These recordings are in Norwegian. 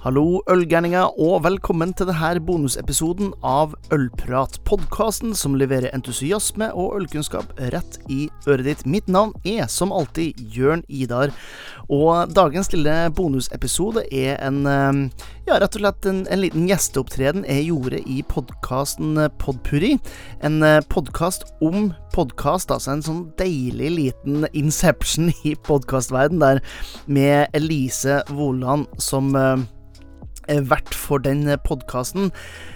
Hallo, ølgærninger, og velkommen til denne bonusepisoden av Ølprat, podkasten som leverer entusiasme og ølkunnskap rett i øret ditt. Mitt navn er som alltid Jørn Idar, og dagens lille bonusepisode er en eh, ja, rett og slett en, en liten gjesteopptreden jeg gjorde i podkasten Podpuri. En eh, podkast om podkast, altså en sånn deilig liten inception i podkastverden der med Elise Woland som eh, vert for den podkasten.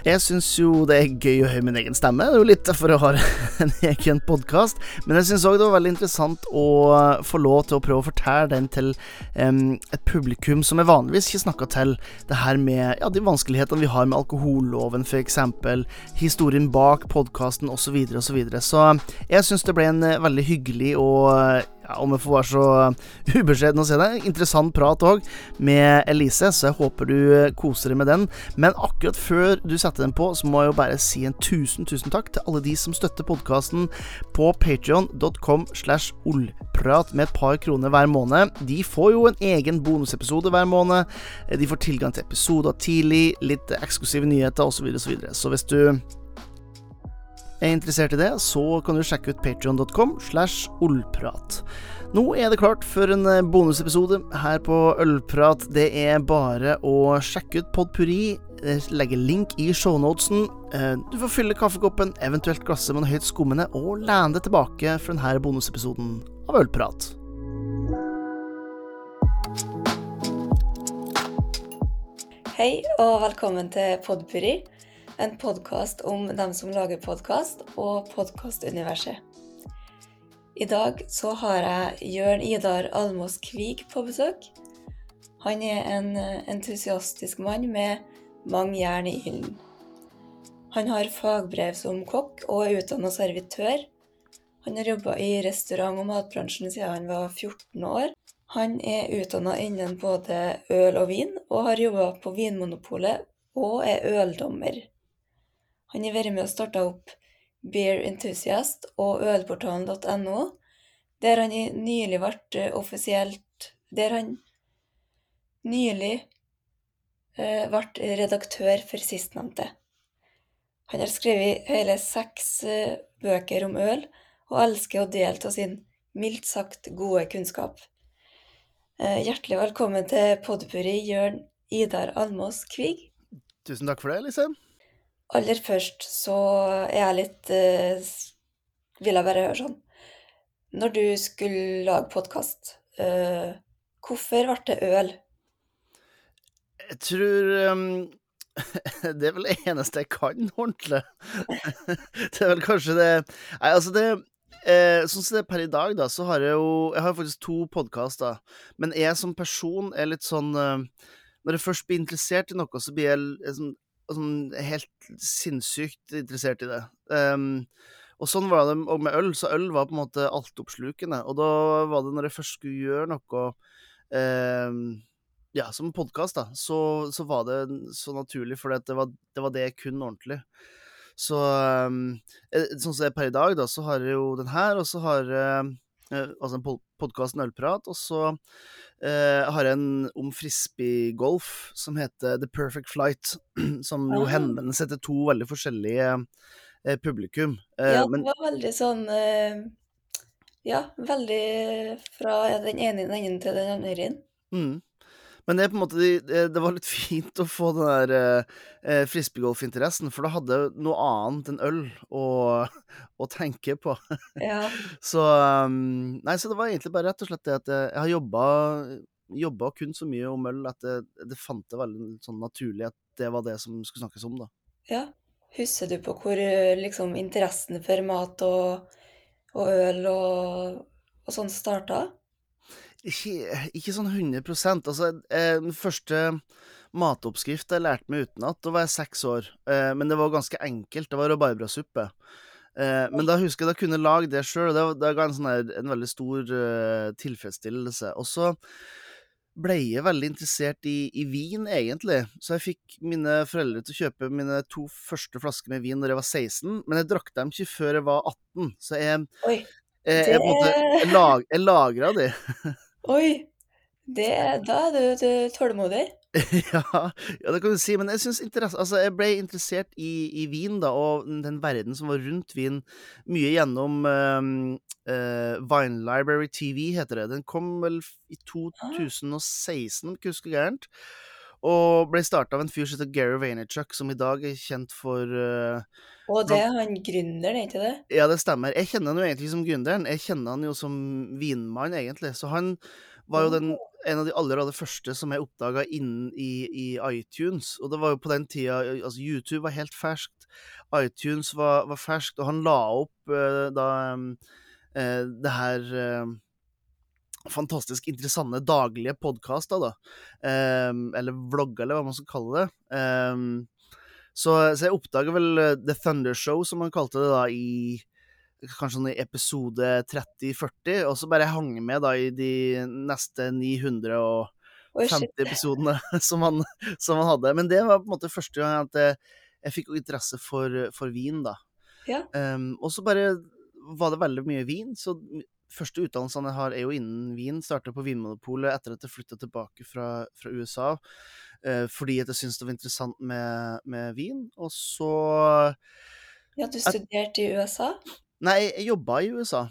Jeg syns jo det er gøy å høre min egen stemme, det er jo litt derfor jeg har en egen podkast. Men jeg syns òg det var veldig interessant å få lov til å prøve å fortelle den til um, et publikum som jeg vanligvis ikke snakker til. Det her med ja, de vanskelighetene vi har med alkoholloven, f.eks. Historien bak podkasten osv. Så, videre, og så, så jeg syns det ble en veldig hyggelig og ja, om jeg får være så ubeskjeden å si det, interessant prat òg med Elise, så jeg håper du koser deg med den. Men akkurat før du setter den på, så må jeg jo bare si en tusen, tusen takk til alle de som støtter podkasten på patreon.com slash ollprat med et par kroner hver måned. De får jo en egen bonusepisode hver måned. De får tilgang til episoder tidlig, litt eksklusive nyheter osv. Så, videre, så, så hvis du er interessert i det, så kan du sjekke ut patrion.com slash ollprat. Nå er det klart for en bonusepisode her på Ølprat. Det er bare å sjekke ut Podpuri. Legge link i shownotesen. Du får fylle kaffekoppen, eventuelt glasset med noe høyt skummende, og lene deg tilbake for denne bonusepisoden av Ølprat. Hei, og velkommen til Podpuri en podkast om dem som lager podkast, og podkastuniverset. I dag så har jeg Jørn Idar Almås Kvig på besøk. Han er en entusiastisk mann med mange jern i ilden. Han har fagbrev som kokk og er utdanna servitør. Han har jobba i restaurant- og matbransjen siden han var 14 år. Han er utdanna innen både øl og vin, og har jobba på Vinmonopolet og er øldommer. Han har vært med og starta opp Beer Enthusiast og ølportalen.no, der han nylig ble offisielt Der han nylig ble redaktør for sistnevnte. Han har skrevet hele seks bøker om øl, og elsker å dele av sin mildt sagt gode kunnskap. Hjertelig velkommen til Podpuri, Jørn Idar Almås Kvig. Tusen takk for det, Lise. Aller først så er jeg litt eh, Vil jeg bare høre sånn Når du skulle lage podkast, eh, hvorfor ble det øl? Jeg tror um, Det er vel det eneste jeg kan ordentlig. det er vel kanskje det Nei, altså, det eh, Sånn som det er per i dag, da, så har jeg jo Jeg har faktisk to podkaster, men jeg som person er litt sånn eh, Når jeg først blir interessert i noe, så blir jeg, jeg sånn sånn helt sinnssykt interessert i det. Um, og sånn var det og med øl, så øl var på en måte altoppslukende. Og da var det når jeg først skulle gjøre noe um, ja, som podkast, da, så, så, var det så naturlig, for det var, det var det jeg ordentlig. Så um, sånn som det er per i dag, da, så har jeg jo den her, og så har jeg uh, en podkast Ølprat, og så jeg har en om frisbeegolf som heter The Perfect Flight, som jo henvender seg til to veldig forskjellige eh, publikum. Eh, ja, det var veldig sånn eh, Ja, veldig fra den ene enden til den andre. Mm. Men det, på en måte, det, det var litt fint å få den der eh, frisbeegolfinteressen, for da hadde jeg noe annet enn øl å, å tenke på. Ja. så um, Nei, så det var egentlig bare rett og slett det at jeg, jeg har jobba jobba kun så mye om øl at det, det fant det veldig sånn naturlig at det var det som skulle snakkes om, da. Ja. Husker du på hvor liksom interessen for mat og, og øl og, og sånn starta? Ikke, ikke sånn 100 Altså, eh, den første matoppskrifta jeg lærte meg utenat, da var jeg seks år. Eh, men det var ganske enkelt. Det var rabarbrasuppe. Eh, men da husker jeg da kunne lage det sjøl, og det, det ga en, sånn her, en veldig stor uh, tilfredsstillelse. Og så ble jeg veldig interessert i, i, vin, egentlig. Så jeg fikk mine foreldre til å kjøpe mine to første flasker med vin når jeg var 16, men jeg drakk dem ikke før jeg var 18. Så jeg, Oi, jeg, jeg, jeg, jeg lagra de. Oi! Det, da er du, du tålmodig. ja, ja, det kan du si, men jeg synes interesse Altså, jeg ble interessert i, i vin, da, og den verden som var rundt vin, mye gjennom um, uh, Vine Library TV, heter det. Den kom vel i 2016, om jeg ikke husker gærent. Og ble starta av en fyr som heter Gary Vaynerchuk, som i dag er kjent for uh, Og det er han gründeren, er ikke det? Ja, det stemmer. Jeg kjenner han jo egentlig som gründeren. Jeg kjenner han jo som vinmann, egentlig. Så han var jo den, en av de aller, aller første som jeg oppdaga innen i, i, iTunes. Og det var jo på den tida Altså, YouTube var helt ferskt. iTunes var, var ferskt, og han la opp uh, da uh, det her fantastisk interessante daglige podkaster, da. Um, eller vlogger, eller hva man skal kalle det. Um, så, så, jeg oppdager vel The Thunder Show, som man kalte det, da, i kanskje sånn i episode 30-40, og så bare hang med da i de neste 950 episodene som han, som han, hadde. Men det var på en måte første gang at jeg, jeg fikk interesse for, for vin, da. Ja. Um, og så bare var det veldig mye vin, så første utdannelsene jeg har, er jo innen vin. Starta på Vinmonopolet etter at jeg flytta tilbake fra, fra USA. eh, fordi at jeg syntes det var interessant med, med vin. Og så Ja, du studerte i USA? Nei, jeg jobba i USA.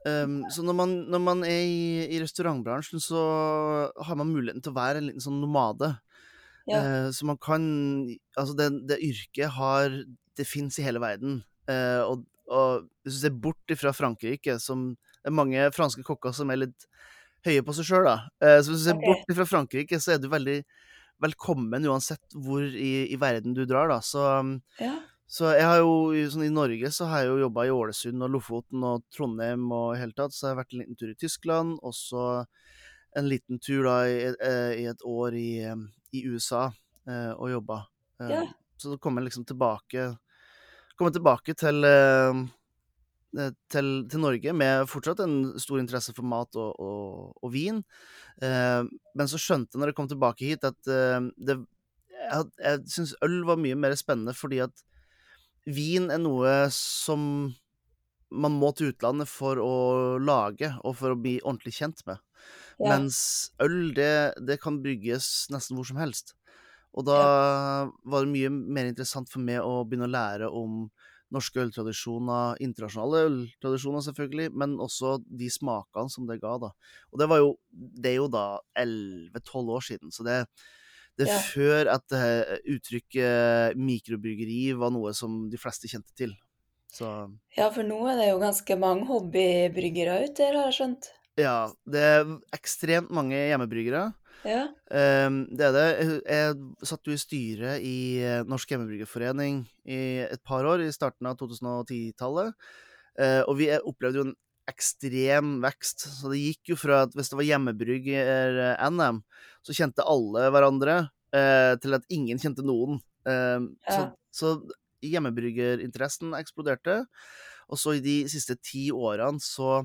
Um, så når man, når man er i, i, restaurantbransjen, så har man muligheten til å være en liten sånn nomade. Ja. Uh, så man kan Altså, det, det yrket har Det fins i hele verden. Uh, og, og, hvis du ser bort fra Frankrike, som det er mange franske kokker som er litt høye på seg sjøl, da. Uh, så hvis du ser okay. bort fra Frankrike, så er du veldig velkommen uansett hvor i, i verden du drar, da. Så um, ja. Så jeg har jo, sånn I Norge så har jeg jo jobba i Ålesund og Lofoten og Trondheim og i hele tatt, så jeg har vært en liten tur i Tyskland, og så en liten tur da i, eh, i et år i, i USA eh, og jobba. Eh, ja. Så kommer kom jeg liksom tilbake Kom jeg tilbake til, eh, eh, til, til, Norge med fortsatt en stor interesse for mat og, og, og vin. Eh, men så skjønte jeg når jeg kom tilbake hit, at det jeg, jeg syns øl var mye mer spennende fordi at vin er noe som man må til utlandet for å lage og for å bli ordentlig kjent med. Ja. Mens øl, det, det, kan brygges nesten hvor som helst. Og da ja. var det mye mer interessant for meg å begynne å lære om norske øltradisjoner, internasjonale øltradisjoner selvfølgelig, men også de smakene som det ga, da. Og det var jo Det er jo da 11-12 år siden, så det, det ja. før at uttrykket mikrobryggeri var noe som de fleste kjente til. Så Ja, for nå er det jo ganske mange hobbybryggere ute der, har jeg skjønt. Ja, det er ekstremt mange hjemmebryggere. Ja. Um, det er det. Jeg satt jo i styret i eh, Norsk Hjemmebryggerforening i et par år, i starten av 2010-tallet. Uh, eh, og vi opplevde jo en ekstrem vekst. Så det gikk jo fra at hvis det var hjemmebrygger-NM, så kjente alle hverandre, eh, til at ingen kjente noen. Eh, ja. Så, så hjemmebryggerinteressen eksploderte. Og så i de siste ti årene så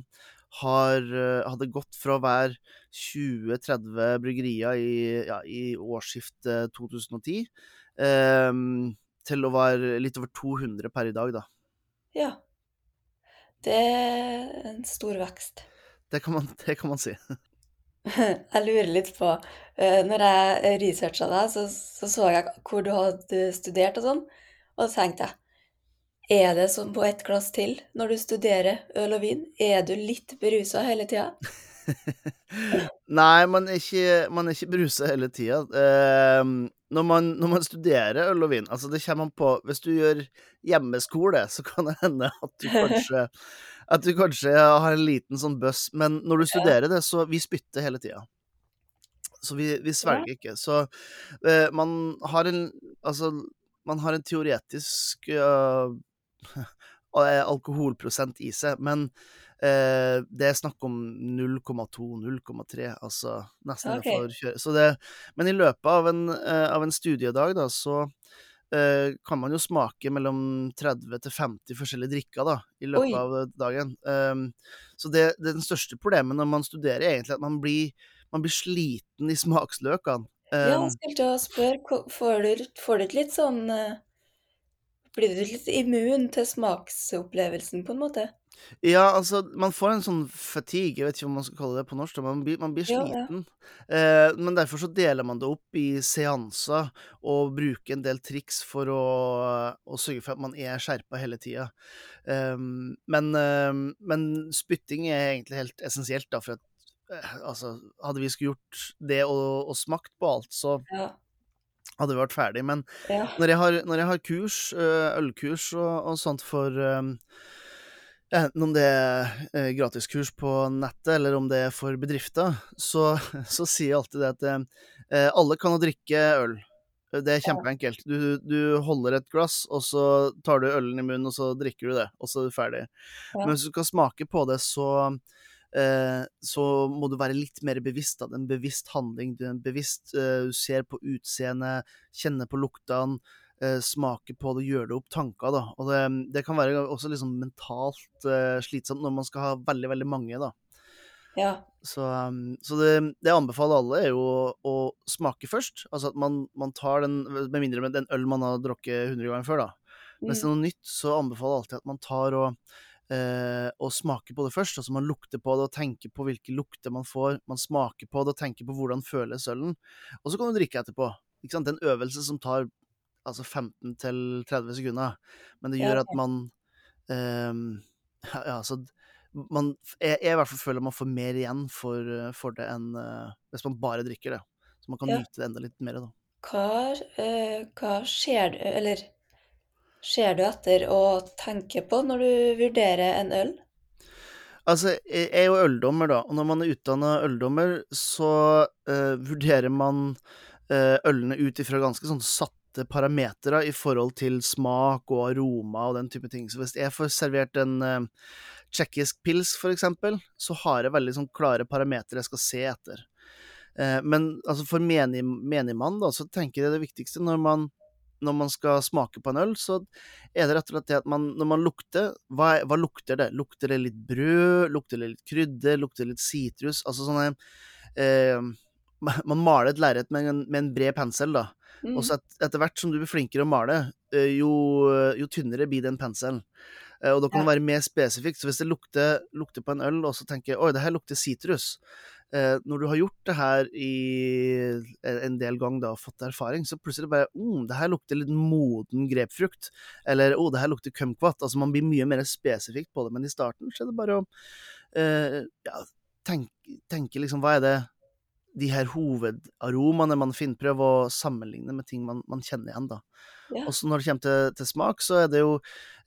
har, eh, hadde gått fra å være 20-30 bryggerier i, ja, i årsskiftet 2010 eh, til å være litt over 200 per i dag, da. Ja. Det er en stor vekst. Det kan man, det kan man si. Jeg lurer litt på eh, Når jeg researcha deg, så, så, så jeg hvor du hadde studert og sånn, og så tenkte jeg Er det som på ett glass til når du studerer øl og vin? Er du litt berusa hele tida? Nei, man er ikke, man er ikke berusa hele tida. Uh, når, man, når, man, studerer øl og vin Altså, det kommer man på Hvis du gjør hjemmeskole, så kan det hende at du kanskje At du kanskje har en liten sånn bøss, men når du studerer det, så Vi spytter hele tida. Så vi, vi svelger ikke. Så uh, man har en Altså, man har en teoretisk uh, alkoholprosent i seg, men Eh, det er snakk om 0,2-0,3, altså nesten okay. innenfor kjøre. Så det, men i løpet av en, eh, av en studiedag, da, så eh, kan man jo smake mellom 30 til 50 forskjellige drikker da, i løpet Oi. av dagen. Um, så det, det, er den største problemet når man studerer, er egentlig at man blir, man blir sliten i smaksløkene. Um, ja, jeg ehm. skulle til å spørre, får du, får du litt sånn Blir du litt immun til smaksopplevelsen, på en måte? Ja, altså, man får en sånn fatigue, jeg vet ikke hva man skal kalle det på norsk, man blir, man blir Ja, ja. sliten. Eh, men derfor så deler man det opp i seanser og bruker en del triks for å, å sørge for at man er skjerpa hele tida. Eh, men, eh, men spytting er egentlig helt essensielt, da, for at eh, altså, hadde vi skulle gjort det og, og smakt på alt, så Ja. Hadde vært ferdig. Men Ja. når jeg har, når jeg har kurs, øh, ølkurs og, og sånt for Enten om det er øh, gratiskurs på nettet, eller om det er for bedrifter, så, så sier jeg alltid det at øh, alle kan jo drikke øl. Det er kjempeenkelt. Du, du holder et glass, og så tar du ølen i munnen, og så drikker du det, og så er du ferdig. Ja. Men hvis du skal smake på det, så eh, så må du være litt mer bevisst. Da. Det er en bevisst handling. Du er en bevisst eh, Du ser på utseendet, kjenner på luktene, eh, smaker på det, gjør det opp tanker. Da. Og det, det kan være også liksom mentalt eh, slitsomt når man skal ha veldig, veldig mange. da. Ja. Så, um, så det, det jeg anbefaler alle, er jo å, å smake først. Altså at man, man tar den Med mindre med den øl man har drukket 100 ganger før, da. Hvis det er Mm. noe nytt, så anbefaler jeg alltid at man tar og, eh, og smaker på det først. Altså man lukter på det og tenker på hvilke lukter man får. Man smaker på det og tenker på hvordan føles ølen. Og så kan du drikke etterpå. Ikke sant? Det er en øvelse som tar altså 15 til 30 sekunder, men det gjør at man eh, ja, altså man, jeg, jeg i hvert fall føler man får mer igjen for, eh, for det enn uh, hvis man bare drikker det. Så man kan Ja. nyte det enda litt mer, da. Hva, uh, hva skjer eller ser du etter å tenke på når du vurderer en øl? Altså, jeg er jo øldommer, da, og når man er utdanna øldommer, så uh, vurderer man uh, ølene ut ifra ganske sånn satte parametere i forhold til smak og aroma og den type ting. Så hvis jeg får servert en uh, tsjekkisk pils, for eksempel, så har jeg veldig sånn klare parametere jeg skal se etter. Men altså, for menig, menigmann, da, så tenker jeg det viktigste når man når man skal smake på en øl, så er det rett og slett det at man, når man lukter hva, hva lukter det? Lukter det litt brød? Lukter det litt krydder? Lukter det litt sitrus? Altså sånne eh, Man maler et lerret med, en- med en bred pensel, da. Mm. Og så et, etter hvert som du blir flinkere å male, eh, jo, jo tynnere blir den penselen. Eh, Og da kan det være mer spesifikt. Så hvis det lukter, lukter på en øl, og så tenker jeg oi, det her lukter sitrus. Eh, når du har gjort det her i en del gang da, og fått erfaring, så plutselig bare mm, det her lukter litt moden grepfrukt. Eller å, det her lukter kumquat. Altså man blir mye mer spesifikt på det. Men i starten så er det bare å eh, ja, tenke, tenke liksom hva er det de her hovedaromaene man finner, Prøv å sammenligne med ting man, man kjenner igjen, da. Ja. Og så når det kommer til, til smak, så er det jo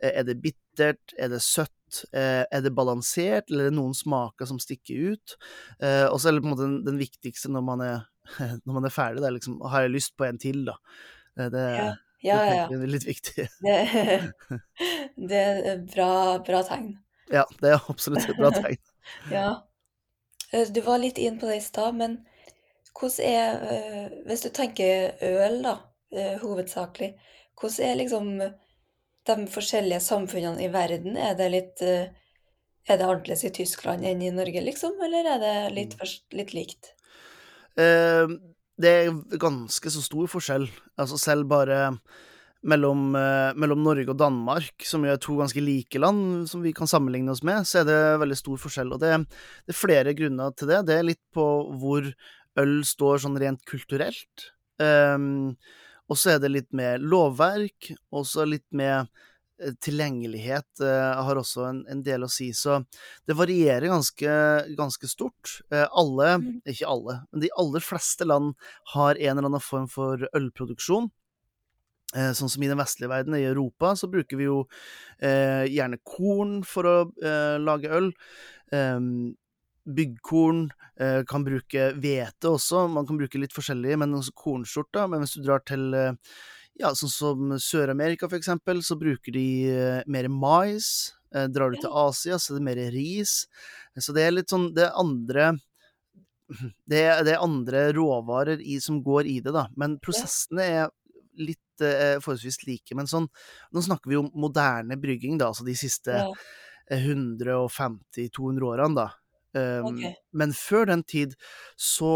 eh, Er det bittert? Er det søtt? Eh, er det balansert? Eller er det noen smaker som stikker ut? Eh, og så er det på en måte den, den viktigste når man er, når man er ferdig, det er liksom Har jeg lyst på en til, da? Det, Ja, ja, ja. Det er litt viktig. Det, det er et bra, bra tegn. Ja, det er absolutt et bra tegn. Ja. Du var litt inn på det i stad, men hvordan er Hvis du tenker øl, da, eh, hovedsakelig, hvordan er liksom de forskjellige samfunnene i verden? Er det litt eh, Er det annerledes i Tyskland enn i Norge, liksom, eller er det litt, Mm. litt likt? Eh, det er ganske så stor forskjell. Altså selv bare mellom, eh, mellom Norge og Danmark, som jo er to ganske like land som vi kan sammenligne oss med, så er det veldig stor forskjell. Og det, det er flere grunner til det. Det er litt på hvor øl står sånn rent kulturelt. Um, og så er det litt med lovverk, og så litt med eh, tilgjengelighet eh, har også en, en del å si. Så det varierer ganske, ganske stort. Eh, alle, Mm. ikke alle, men de aller fleste land har en eller annen form for ølproduksjon. Eh, sånn som i den vestlige verden, i Europa, så bruker vi jo eh, gjerne korn for å eh, lage øl. Byggkorn, eh, kan bruke hvete også, man kan bruke litt forskjellige, men også kornskjorta. Men hvis du drar til eh, ja, sånn som Sør-Amerika, for eksempel, så bruker de eh, mer mais. Drar du til Asia, så er det mer ris. Så det er litt sånn Det er andre det er, det er andre råvarer i, som går i det, da. Men prosessene er litt forholdsvis like. Men sånn Nå snakker vi om moderne brygging, da, altså de siste Ja, eh, 150-200 årene, da. Um, ok. Men før den tid så,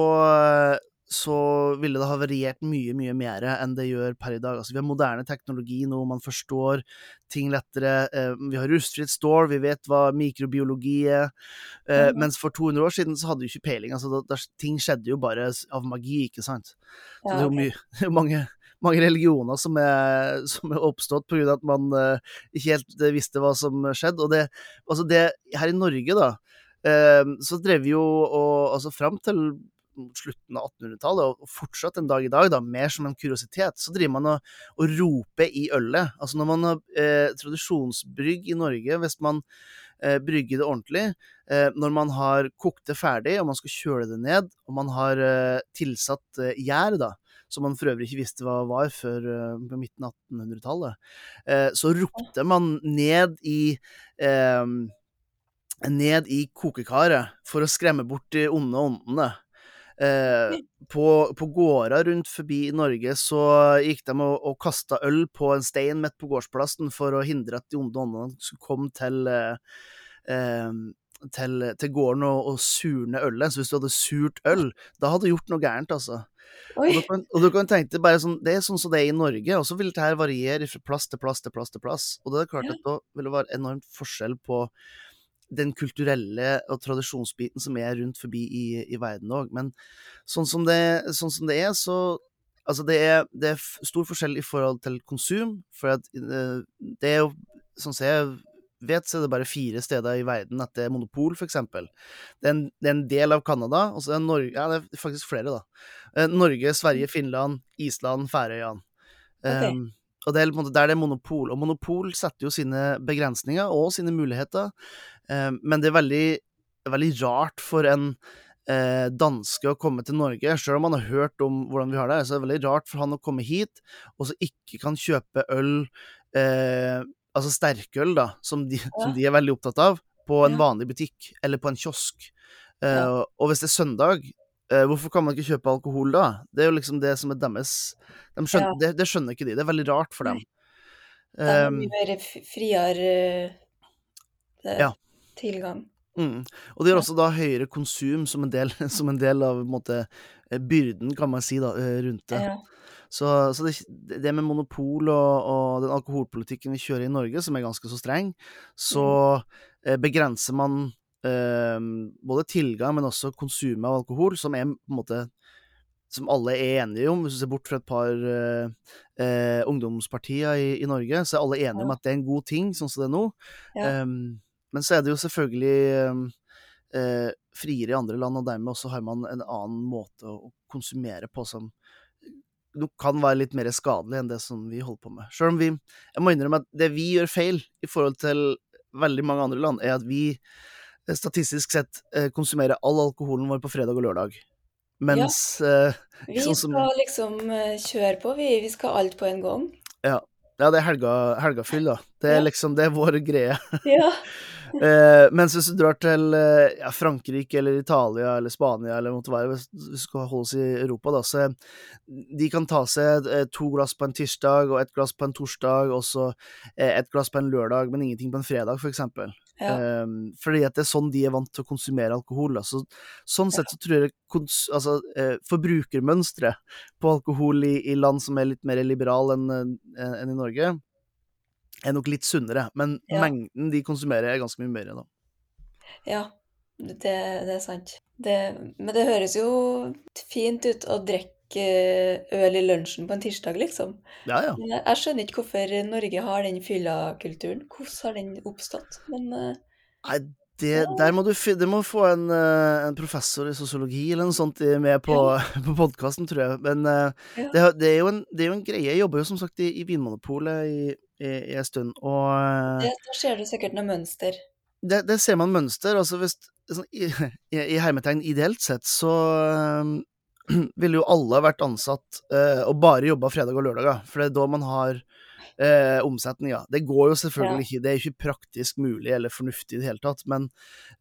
så ville det ha variert mye, mye mer enn det gjør per i dag. Altså, vi har moderne teknologi nå, man forstår ting lettere. Eh, vi har rustfritt stål, vi vet hva mikrobiologi er. Mhm. Mens for 200 år siden så hadde vi ikke peiling. Altså, da, da, ting skjedde jo bare av magi, ikke sant. Så det Ja, jo det er jo mange, mange religioner som er, som er oppstått av at man uh, ikke helt eh, visste hva som skjedde. Og det, altså det her i Norge, da, så drev vi jo og altså fram til slutten av 1800-tallet, og fortsatt en dag i dag, da, mer som en kuriositet, så driver man og, og roper i ølet. Altså når man har eh, tradisjonsbrygg i Norge, hvis man eh, brygger det ordentlig, eh, når man har kokt det ferdig, og man skal kjøle det ned, og man har eh, tilsatt eh, gjær, da, som man for øvrig ikke visste hva var før eh, på midten av 1800-tallet, eh, så ropte man ned i eh, ned i kokekaret for å skremme bort de onde åndene. Eh, på, på gårder rundt forbi i Norge så gikk de og, og kasta øl på en stein midt på gårdsplassen for å hindre at de onde åndene skulle komme til, eh, eh, til, til gården og, og surne ølet. Så hvis du hadde surt øl, da hadde du gjort noe gærent, altså. Og du kan, og du kan tenke deg bare sånn, Det er sånn som det er i Norge, og så vil dette variere fra plass til plass til plass til plass. Og det er klart at da vil det være enormt forskjell på den kulturelle og tradisjonsbiten som er rundt forbi i, i verden òg. Men sånn som, det, sånn som det er, så Altså, det er, det er stor forskjell i forhold til konsum, for at eh, det er jo Sånn som jeg vet, så er det bare fire steder i verden at det er monopol, for eksempel. Det er en, det er en del av Canada, og så er det Norge Ja, det er faktisk flere, da. Eh, Norge, Sverige, Finland, Island, Færøyene. Ok. Um, og det er der det er monopol. Og monopol setter jo sine begrensninger og sine muligheter, um, men det er veldig, veldig rart for en eh, danske å komme til Norge. Selv om han har hørt om hvordan vi har det, så er det veldig rart for han å komme hit og så ikke kan kjøpe øl, eh, altså sterkøl, da, som de, som de er veldig opptatt av, på en Ja. vanlig butikk eller på en kiosk. Eh, Ja. Og hvis det er søndag, eh, hvorfor kan man ikke kjøpe alkohol da? Det er jo liksom det som er deres de skjønner, det, det skjønner ikke de. Det er veldig rart for dem. De har Um, mye mer friere eh, Ja. tilgang. Mm. Og de har også da høyere konsum som en del, som en del av en måte, eh, byrden, kan man si, da, eh, rundt det. Ja. Så, så det, det med monopol og, og den alkoholpolitikken vi kjører i Norge, som er ganske så streng, så mm. begrenser man eh, både tilgang, men også konsumet av alkohol, som er på en måte som alle er enige om, hvis du ser bort fra et par eh, eh, ungdomspartier i, i Norge, så er alle enige om at det er en god ting, sånn som det er nå. Ja. Um, men så er det jo selvfølgelig um, eh, friere i andre land, og dermed også har man en annen måte å konsumere på som kan være litt mer skadelig enn det som vi holder på med. Sjøl om vi Jeg må innrømme at det vi gjør feil i forhold til veldig mange andre land, er at vi statistisk sett konsumere all alkoholen vår på fredag og lørdag. Mens ja. Vi sånn som- skal liksom eh, kjøre på, vi. Vi skal alt på en gang. Ja, ja det er helga, helgafyll, da. Det er Ja. liksom Det er vår greie. Ja. Eh, mens hvis du drar til eh, ja, Frankrike eller Italia eller Spania eller måtte være, hvis du skal holde oss i Europa, da, så de kan ta seg eh, to glass på en tirsdag og ett glass på en torsdag, og så et ett glass på en lørdag, men ingenting på en fredag, for eksempel. Ja. Eh, fordi at det er sånn de er vant til å konsumere alkohol. Altså, Så, sånn sett så tror jeg kons altså, eh, forbrukermønsteret på alkohol i, i land som er litt mer liberale enn eh, enn i Norge, er nok litt sunnere. Men Ja. mengden de konsumerer, er ganske mye mer. da. Ja, det, det er sant. Det, men det høres jo fint ut å drikke øl i lunsjen på en tirsdag, liksom. Ja, ja. Jeg, jeg skjønner ikke hvorfor Norge har den fyllakulturen. Hvordan har den oppstått? Men eh, Nei, det, der må du, det må få en, eh, en professor i sosiologi eller noe sånt med på, på podkasten, tror jeg. Men eh, Ja. det, det, er en, det er jo en greie. Jeg jobber jo som sagt i, i Vinmonopolet i, i, i en stund, og eh, det, da ser du sikkert noe mønster. det, det ser man mønster. Altså hvis sånn, i, i, I hermetegn ideelt sett så eh, ville jo alle vært ansatt eh, og bare jobba fredag og lørdag, for det er da man har eh, omsetninga. Det går jo selvfølgelig ikke, det er ikke praktisk mulig eller fornuftig i det hele tatt, men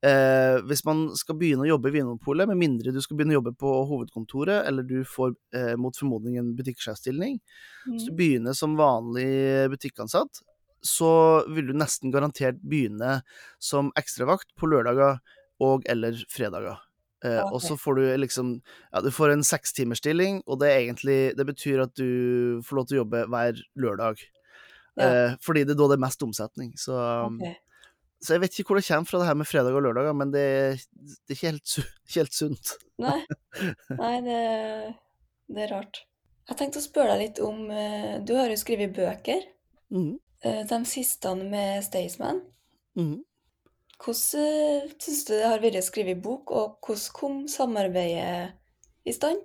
eh, hvis man skal begynne å jobbe i Vinmonopolet, med mindre du skal begynne å jobbe på hovedkontoret, eller du får eh, mot formodning en butikksjefstilling, hvis du Mm. begynner som vanlig butikkansatt, så vil du nesten garantert begynne som ekstravakt på lørdager og eller fredager. Eh, Ok. Og så får du liksom Ja, du får en sekstimersstilling, og det er egentlig Det betyr at du får lov til å jobbe hver lørdag. Ja. Eh, fordi det er da det er mest omsetning. Så, okay. så jeg vet ikke hvor det kommer fra, det her med fredag og lørdager, men det, det er ikke helt, ikke helt sunt. Nei, Nei det, det er rart. Jeg tenkte å spørre deg litt om eh, Du har jo skrevet bøker. Eh, De siste med Staysman. mhm. Hvordan syns du det har vært å skrive bok, og hvordan kom samarbeidet i stand?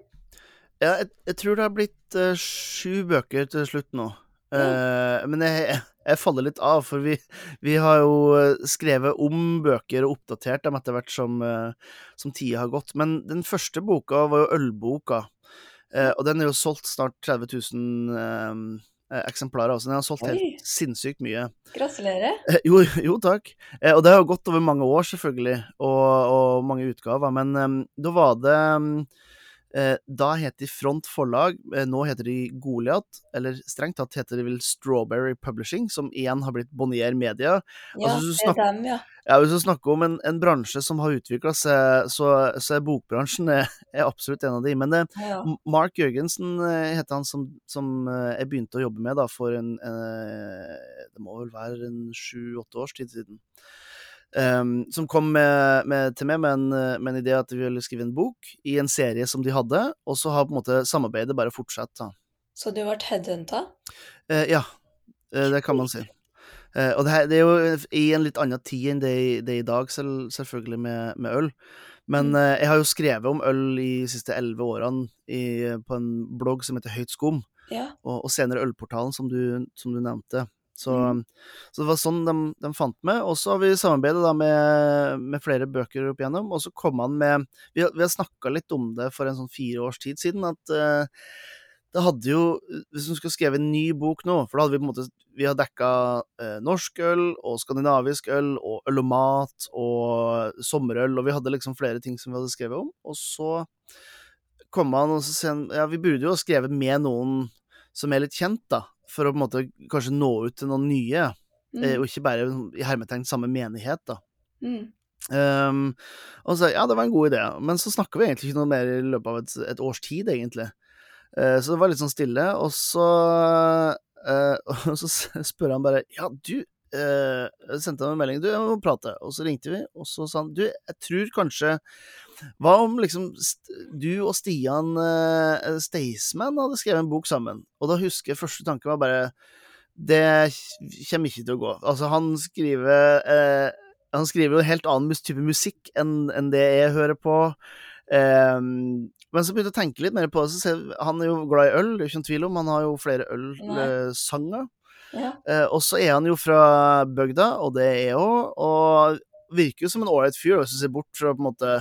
Ja, jeg, jeg tror det har blitt uh, sju bøker til slutt nå. Eh, men jeg, jeg faller litt av, for vi, vi har jo eh, skrevet om bøker og oppdatert dem etter hvert som, uh, som tida har gått. Men den første boka var jo ølboka, og den er jo solgt snart 30 000 eh, eksemplarer. også. den har solgt helt sinnssykt mye. Gratulerer. Eh, Jo, jo takk. Eh, og det har jo gått over mange år, selvfølgelig, og, og mange utgaver. Men um, da var det eh, Da het de Front Forlag, eh, nå heter de Goliat. Eller strengt tatt heter de vel Strawberry Publishing, som igjen har blitt Bonnier Media. Ja, Altså, hvis du det er dem, ja. Ja, Hvis du snakker om en, en bransje som har utvikla seg, så, så er bokbransjen er, er absolutt en av de. Men ja. Mark Jørgensen eh, heter han som, som eh, jeg begynte å jobbe med da for en eh, Det må vel være en sju-åtte års tid siden. Ehm, som kom med, med, til meg med en, med en idé at vi ville skrive en bok i en serie som de hadde, og så har på en måte samarbeidet bare fortsatt. da. Så du ble headhunta? Uh, ja, uh, det kan man si. Uh, og det, her, det er jo i en litt annen tid enn det, det er i dag, selv, selvfølgelig, med, med øl. Men Mm. jeg har jo skrevet om øl i de siste elleve årene i, på en blogg som heter Høyt skum, Ja. og, og senere Ølportalen, som du, som du nevnte. Så, Mm. så det var sånn de, de fant meg. Og så har vi samarbeidet med, med flere bøker opp igjennom, og så kom han med Vi, vi har snakka litt om det for en sånn fire års tid siden, at uh, det hadde jo Hvis du skulle skrevet en ny bok nå, for da hadde vi på en måte Vi har dekka eh, norsk øl og skandinavisk øl og øl og mat og sommerøl, og vi hadde liksom flere ting som vi hadde skrevet om. Og så kom han og så sier han ja, vi burde jo ha skrevet med noen som er litt kjent, da, for å på en måte kanskje nå ut til noen nye, eh, Mm. og ikke bare i hermetegn samme menighet, da. Mm. Um, og så ja, det var en god idé, men så snakker vi egentlig ikke noe mer i løpet av et, et års tid, egentlig. Uh, så det var litt sånn stille, og så uh, Og så spør han bare Ja, du uh, sendte han en melding. Du, jeg må prate. Og så ringte vi, og så sa han Du, jeg tror kanskje Hva om liksom du og Stian uh, Staysman hadde skrevet en bok sammen? Og da husker jeg første tanke var bare Det kommer ikke til å gå. Altså, han skriver uh, Han skriver jo en helt annen type musikk enn enn det jeg hører på. Um, men så begynte jeg å tenke litt mer på det. Så han er jo glad i øl, det er ikke noen tvil om. Han har jo flere ølsanger. Ja. Uh, og så er han jo fra bygda, og det er jeg òg, og virker jo som en ålreit fyr, hvis du ser bort fra på en måte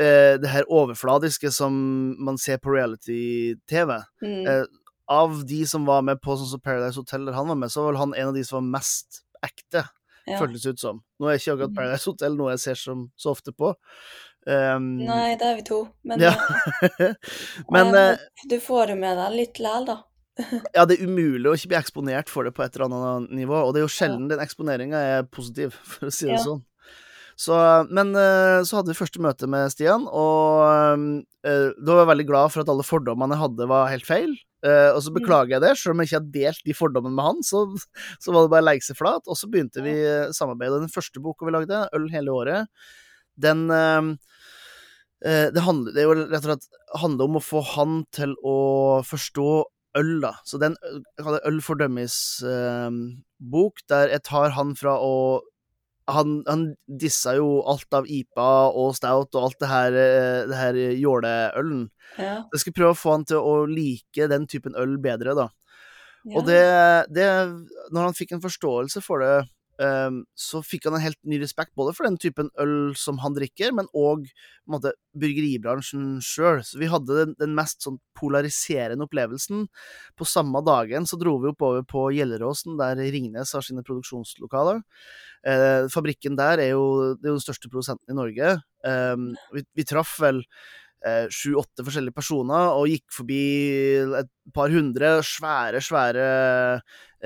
eh, det her overfladiske som man ser på reality-TV. Mm. Eh, av de som var med på sånn som Paradise Hotel der han var med, så var vel han en av de som var mest ekte, ja. føltes ut som. Nå er ikke akkurat Mhm. Paradise Hotel noe jeg ser som, så ofte på. Um, Nei, det er vi to. Men, Ja. eh, Men eh, du får jo med deg litt læl, da. ja, det er umulig å ikke bli eksponert for det på et eller annet nivå, og det er jo sjelden den eksponeringa er positiv, for å si det Ja. sånn. Så, men eh, så hadde vi første møte med Stian, og eh, da var jeg veldig glad for at alle fordommene jeg hadde, var helt feil. Eh, og så Mm. beklager jeg det, selv om jeg ikke har delt de fordommene med han, så, så var det bare å legge seg flat. Og så begynte vi samarbeidet. Den første boka vi lagde, 'Øl hele året', den eh, eh, det, handler, det er jo rett og slett handler om å få han til å forstå øl, da. Så jeg Øl for dummies-bok, der jeg tar han fra å han, han dissa jo alt av IPA og stout og alt det her, eh, det her jåleølen. Ja. Jeg skal prøve å få han til å like den typen øl bedre, da. ja. Og det, det Når han fikk en forståelse for det, så fikk han en helt ny respekt både for den typen øl som han drikker, men òg bryggeribransjen sjøl. Så vi hadde den, den mest sånn polariserende opplevelsen. På samme dagen så dro vi oppover på Gjelleråsen, der Ringnes har sine produksjonslokaler. Eh, fabrikken der er jo, er jo den største produsenten i Norge. Ehm, vi, vi traff vel sju-åtte forskjellige personer, og gikk forbi et par hundre svære, svære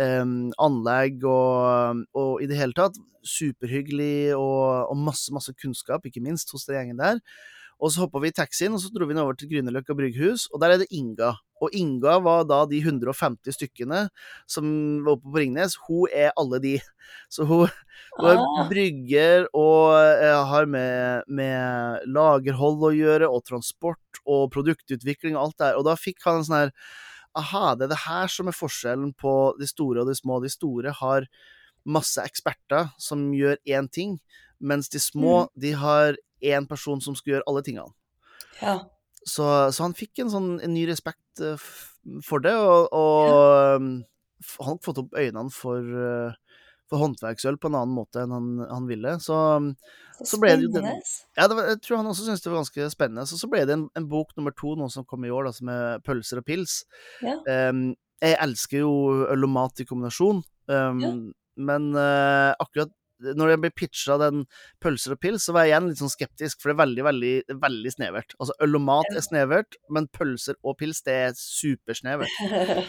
em, anlegg, og, og i det hele tatt superhyggelig, og, og masse, masse kunnskap, ikke minst, hos den gjengen der. Og så hoppa vi i taxien, og så dro vi over til Grünerløkka brygghus, og der er det Inga. Og Inga var da de 150 stykkene som var oppe på Ringnes. Hun er alle de. Så hun, hun er Ah. brygger og eh, har med, med lagerhold å gjøre, og transport og produktutvikling og alt der. Og da fikk han en sånn her Aha, det er det her som er forskjellen på de store og de små. De store har masse eksperter som gjør én ting, mens de små, de har én person som skal gjøre alle tingene. Ja. Så, så han fikk en sånn en ny respekt eh, for det, og, og ja. han har fått opp øynene for, eh, for håndverksøl på en annen måte enn han, han ville. Så, um, Så, Så ble det jo den- ja, det var, jeg tror han også syntes det var ganske spennende. Så, så ble det en, en bok nummer to nå som kom i år, da, som er 'Pølser og pils'. Ja. Um, jeg elsker jo øl og mat i kombinasjon, um, Ja. men uh, akkurat når jeg ble pitcha den pølser og pils, så var jeg igjen litt sånn skeptisk, for det er veldig, veldig, veldig snevert. Altså, øl og mat er snevert, men pølser og pils, det er supersnevert.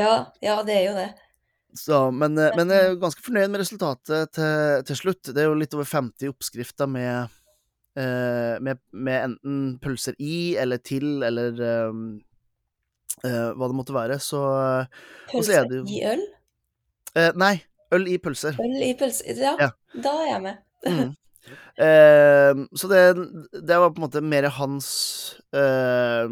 ja, ja, det er jo det. Så, men, eh, men jeg er ganske fornøyd med resultatet til, til slutt. Det er jo litt over 50 oppskrifter med, eh, med, med enten pølser i, eller til, eller um, eh, hva det måtte være. Så Pølser er det jo- i øl? eh, Nei, øl i pølser. Øl i pølser, Ja, Ja. da er jeg med. Mm. Eh, så det, det var på en måte mer hans eh,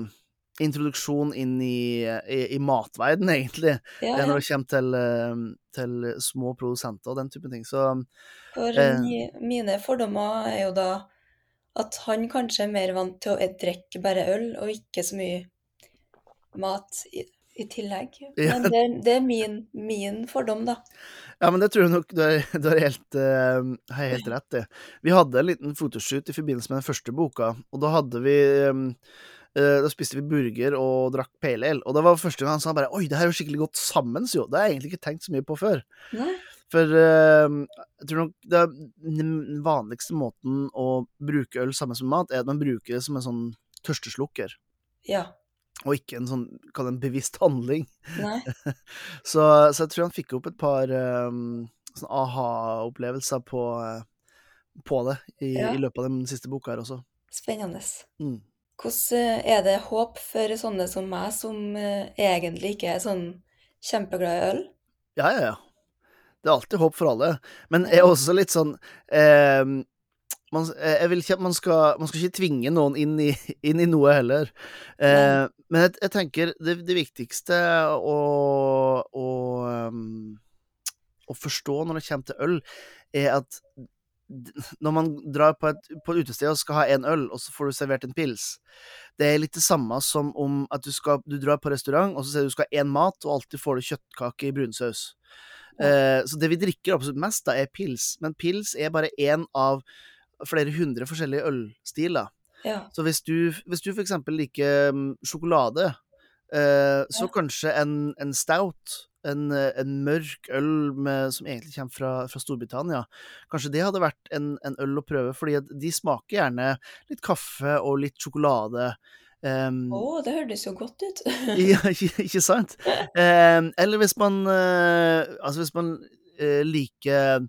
introduksjon inn i, i, i matverden, egentlig, Ja, ja. når det kommer til, eh, til små produsenter og den type ting. Så For Eh. mine fordommer er jo da at han kanskje er mer vant til å drikke bare øl, og ikke så mye mat i, i tillegg. Ja. Men det, det er min, min fordom, da. Ja, men det tror jeg nok du har, helt, uh, helt rett i. Vi hadde en liten fotoshoot i forbindelse med den første boka, og da hadde vi eh, Da spiste vi burger og drakk pale ale, og det var første gang han sa bare Oi, det her er jo skikkelig godt sammen, jo. Det har jeg egentlig ikke tenkt så mye på før. Nei? For uh, jeg tror nok det den vanligste måten å bruke øl sammen som mat, er at man bruker det som en sånn tørsteslukker, Ja. og ikke en sånn, kall det en bevisst handling. Nei. Så, så jeg tror han fikk opp et par um, sånn aha-opplevelser på, eh, på det i, Ja. i løpet av den siste boka her også. Spennende. Mm. Hvordan eh, er det håp for sånne som meg, som eh, egentlig ikke er sånn kjempeglad i øl? Ja, ja, ja. Det er alltid håp for alle. Men jeg er også litt sånn eh, man, jeg vil ikke at man skal Man skal ikke tvinge noen inn i, inn i noe heller. Eh, men jeg, jeg tenker det, det viktigste å, å, um, å forstå når det kommer til øl, er at når man drar på et, på et utested og skal ha en øl, og så får du servert en pils Det er litt det samme som om at du, skal, du drar på restaurant, og så sier du du skal ha én mat, og alltid får du kjøttkake i brunsaus. Eh, så det vi drikker absolutt mest, da, er pils. Men pils er bare én av flere hundre forskjellige ølstiler. Ja. Så hvis du, hvis du eksempel liker mm, sjokolade, eh, så Ja. kanskje en, en stout, en, eh, en mørk øl med, som egentlig kommer fra, fra Storbritannia, kanskje det hadde vært en, en øl å prøve, fordi de smaker gjerne litt kaffe og litt sjokolade. Um, oh, det hørtes jo godt ut. ja, ikke, ikke sant? Um, eller hvis man uh, Altså hvis man uh, liker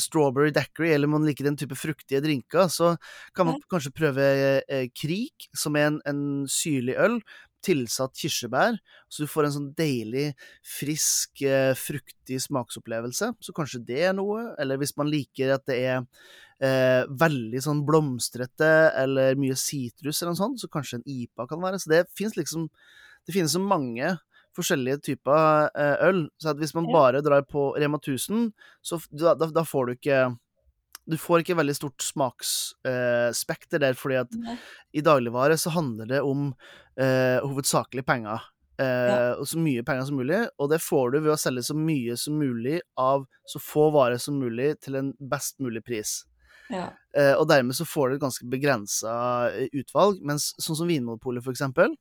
strawberry daiquiri, eller man liker den type fruktige drinker, så kan man kanskje prøve eh, Krik, som er en, en syrlig øl tilsatt kirsebær, så du får en sånn deilig, frisk, eh, fruktig smaksopplevelse. Så kanskje det er noe. Eller hvis man liker at det er eh, veldig sånn blomstrete eller mye sitrus eller noe sånt, så kanskje en IPA kan være. Så det finnes liksom Det finnes så mange forskjellige typer eh, øl, så at hvis man bare drar på Rema 1000, så da, da, da får du ikke Du får ikke veldig stort smaksspekter eh, der, fordi at Nei. i dagligvare så handler det om eh, hovedsakelig penger. Eh, Og så mye penger som mulig, og det får du ved å selge så mye som mulig av så få varer som mulig til en best mulig pris. Ja. Eh, og dermed så får du et ganske begrensa utvalg, mens sånn som Vinmonopolet, for eksempel,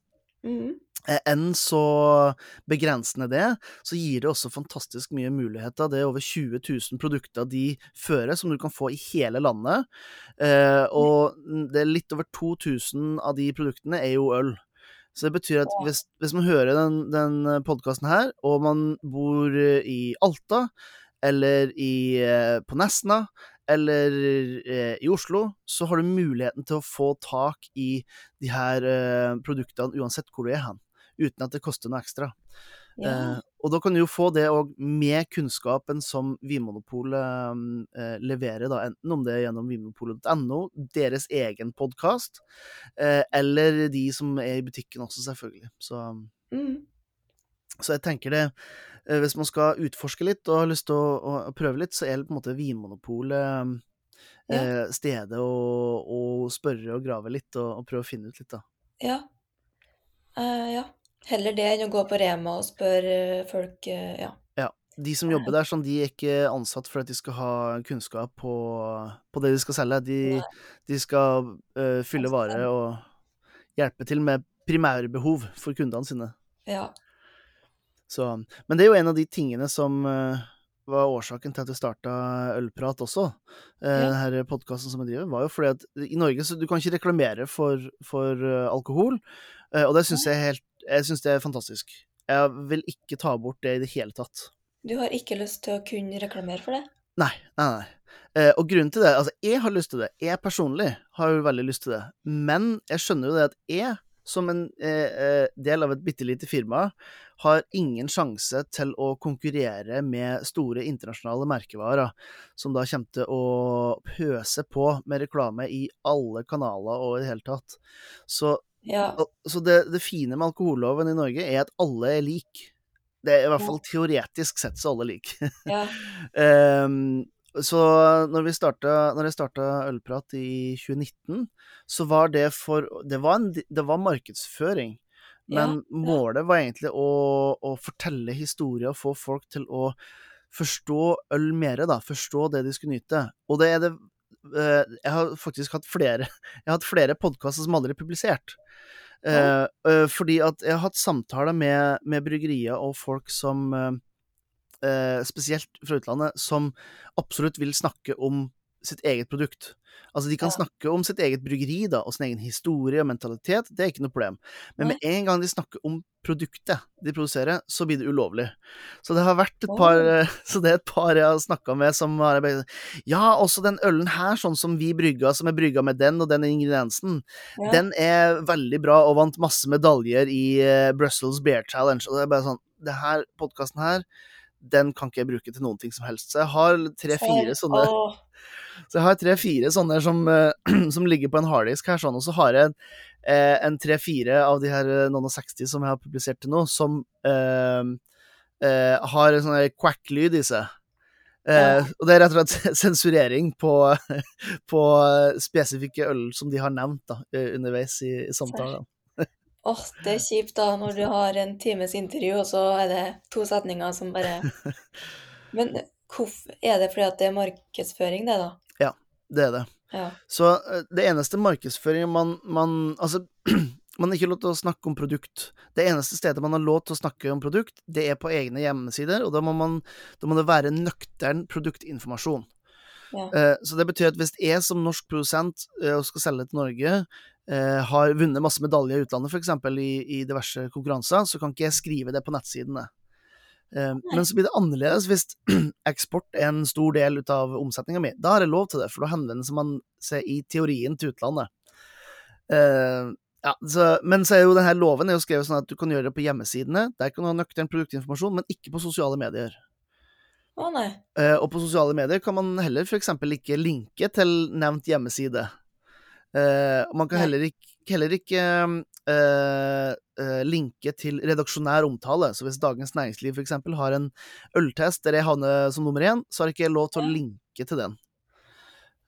Mhm. eh, enn så begrensende det, så gir det også fantastisk mye muligheter. Det er over 20 000 produkter de fører, som du kan få i hele landet. Eh, og det er litt over 2000 av de produktene er jo øl. Så det betyr at hvis, hvis man hører den, den podkasten her, og man bor i Alta, eller i, eh, på Nesna, eller eh, i Oslo, så har du muligheten til å få tak i de her eh, produktene uansett hvor du er hen, uten at det koster noe ekstra. Ja. Eh, og da kan du jo få det òg med kunnskapen som Vinmonopolet eh, leverer, da, enten om det er gjennom vinmonopolet.no, deres egen podkast, eh, eller de som er i butikken også, selvfølgelig. Så, Mm. Så jeg tenker det eh, Hvis man skal utforske litt og har lyst til å, å, prøve litt, så er det på en måte Vinmonopolet Ja. eh, stedet å, å spørre og grave litt og, og prøve å finne ut litt, da. Ja. Uh, ja. Heller det enn å gå på Rema og spørre folk uh, Ja. Ja. De som jobber der, sånn, de er ikke ansatt for at de skal ha kunnskap på, på det de skal selge. De, de skal uh, fylle varer og hjelpe til med primærbehov for kundene sine. Ja. Så, men det er jo en av de tingene som eh, var årsaken til at vi starta Ølprat også. Uh, Ja. Denne podkasten som jeg driver, var jo fordi at i Norge så du kan ikke reklamere for, for eh, alkohol. eh, og det syns jeg helt Jeg synes det er fantastisk. Jeg vil ikke ta bort det i det hele tatt. Du har ikke lyst til å kunne reklamere for det? Nei, nei, nei. Eh, og grunnen til det Altså, jeg har lyst til det. Jeg personlig har jo veldig lyst til det. Men jeg skjønner jo det at jeg, som en eh, eh, del av et bitte lite firma, har ingen sjanse til å konkurrere med store internasjonale merkevarer, som da kommer til å pøse på med reklame i alle kanaler og i det hele tatt. Så, Ja. så det, det fine med alkoholloven i Norge er at alle er like. Det er i hvert fall teoretisk sett så alle like. Ja. Ehm, så når, vi starta, når jeg starta Ølprat i 2019, så var det for Det var, en, det var markedsføring. Men Ja, ja. målet var egentlig å, å fortelle historier og få folk til å forstå øl mere, da. Forstå det de skulle nyte. Og det er det eh, Jeg har faktisk hatt flere Jeg har hatt flere podkaster som aldri er publisert. Eh, eh, fordi at jeg har hatt samtaler med, med bryggerier og folk som Spesielt fra utlandet, som absolutt vil snakke om sitt eget produkt. Altså, de kan Ja. snakke om sitt eget bryggeri da, og sin egen historie og mentalitet, det er ikke noe problem. Men med en gang de snakker om produktet de produserer, så blir det ulovlig. Så det har vært et par eh, Så det er et par jeg har snakka med som har Ja, også den ølen her, sånn som vi brygga, som er brygga med den og den ingrediensen, Ja. den er veldig bra og vant masse medaljer i eh, Brussels Bear Challenge. Og det er bare sånn Det her podkasten her, den kan ikke jeg bruke til noen ting som helst. Så jeg har tre-fire sånne så jeg har tre-fire sånne som, eh, som ligger på en harddisk her, sånn, og så har jeg eh, en tre-fire av de her eh, noen og 60 som jeg har publisert til nå, som eh, eh, har en sånn quack-lyd i seg. Eh, Og det er rett og slett sensurering på, på spesifikke øl som de har nevnt da, eh, underveis i, i samtalen. Åh, det er kjipt da når du har en times intervju, og så er det to setninger som bare Men hvorfor Er det fordi at det er markedsføring, det, da? Ja, Det er det. Ja. Så eh, det eneste markedsføringen man, man Altså, man har ikke lov til å snakke om produkt. Det eneste stedet man har lov til å snakke om produkt, det er på egne hjemmesider, og da må, man, da må det være nøktern produktinformasjon. Ja. Eh, Så det betyr at hvis jeg som norsk produsent eh, og skal selge til Norge, har vunnet masse medaljer i utlandet, f.eks. I, i diverse konkurranser, så kan ikke jeg skrive det på nettsidene. Eh, Men så blir det annerledes hvis eksport er en stor del ut av omsetninga mi. Da har jeg lov til det, for da henvender man seg i teorien til utlandet. Eh, ja, så, men så er jo denne loven er jo skrevet sånn at du kan gjøre det på hjemmesidene. Der kan du ha nøktern produktinformasjon, men ikke på sosiale medier. Å nei. Eh, og på sosiale medier kan man heller f.eks. ikke linke til nevnt hjemmeside. Og man kan heller ikke, heller ikke uh, uh, linke til redaksjonær omtale. Så hvis Dagens Næringsliv f.eks. har en øltest der jeg havner som nummer én, så har ikke lov til å linke til den.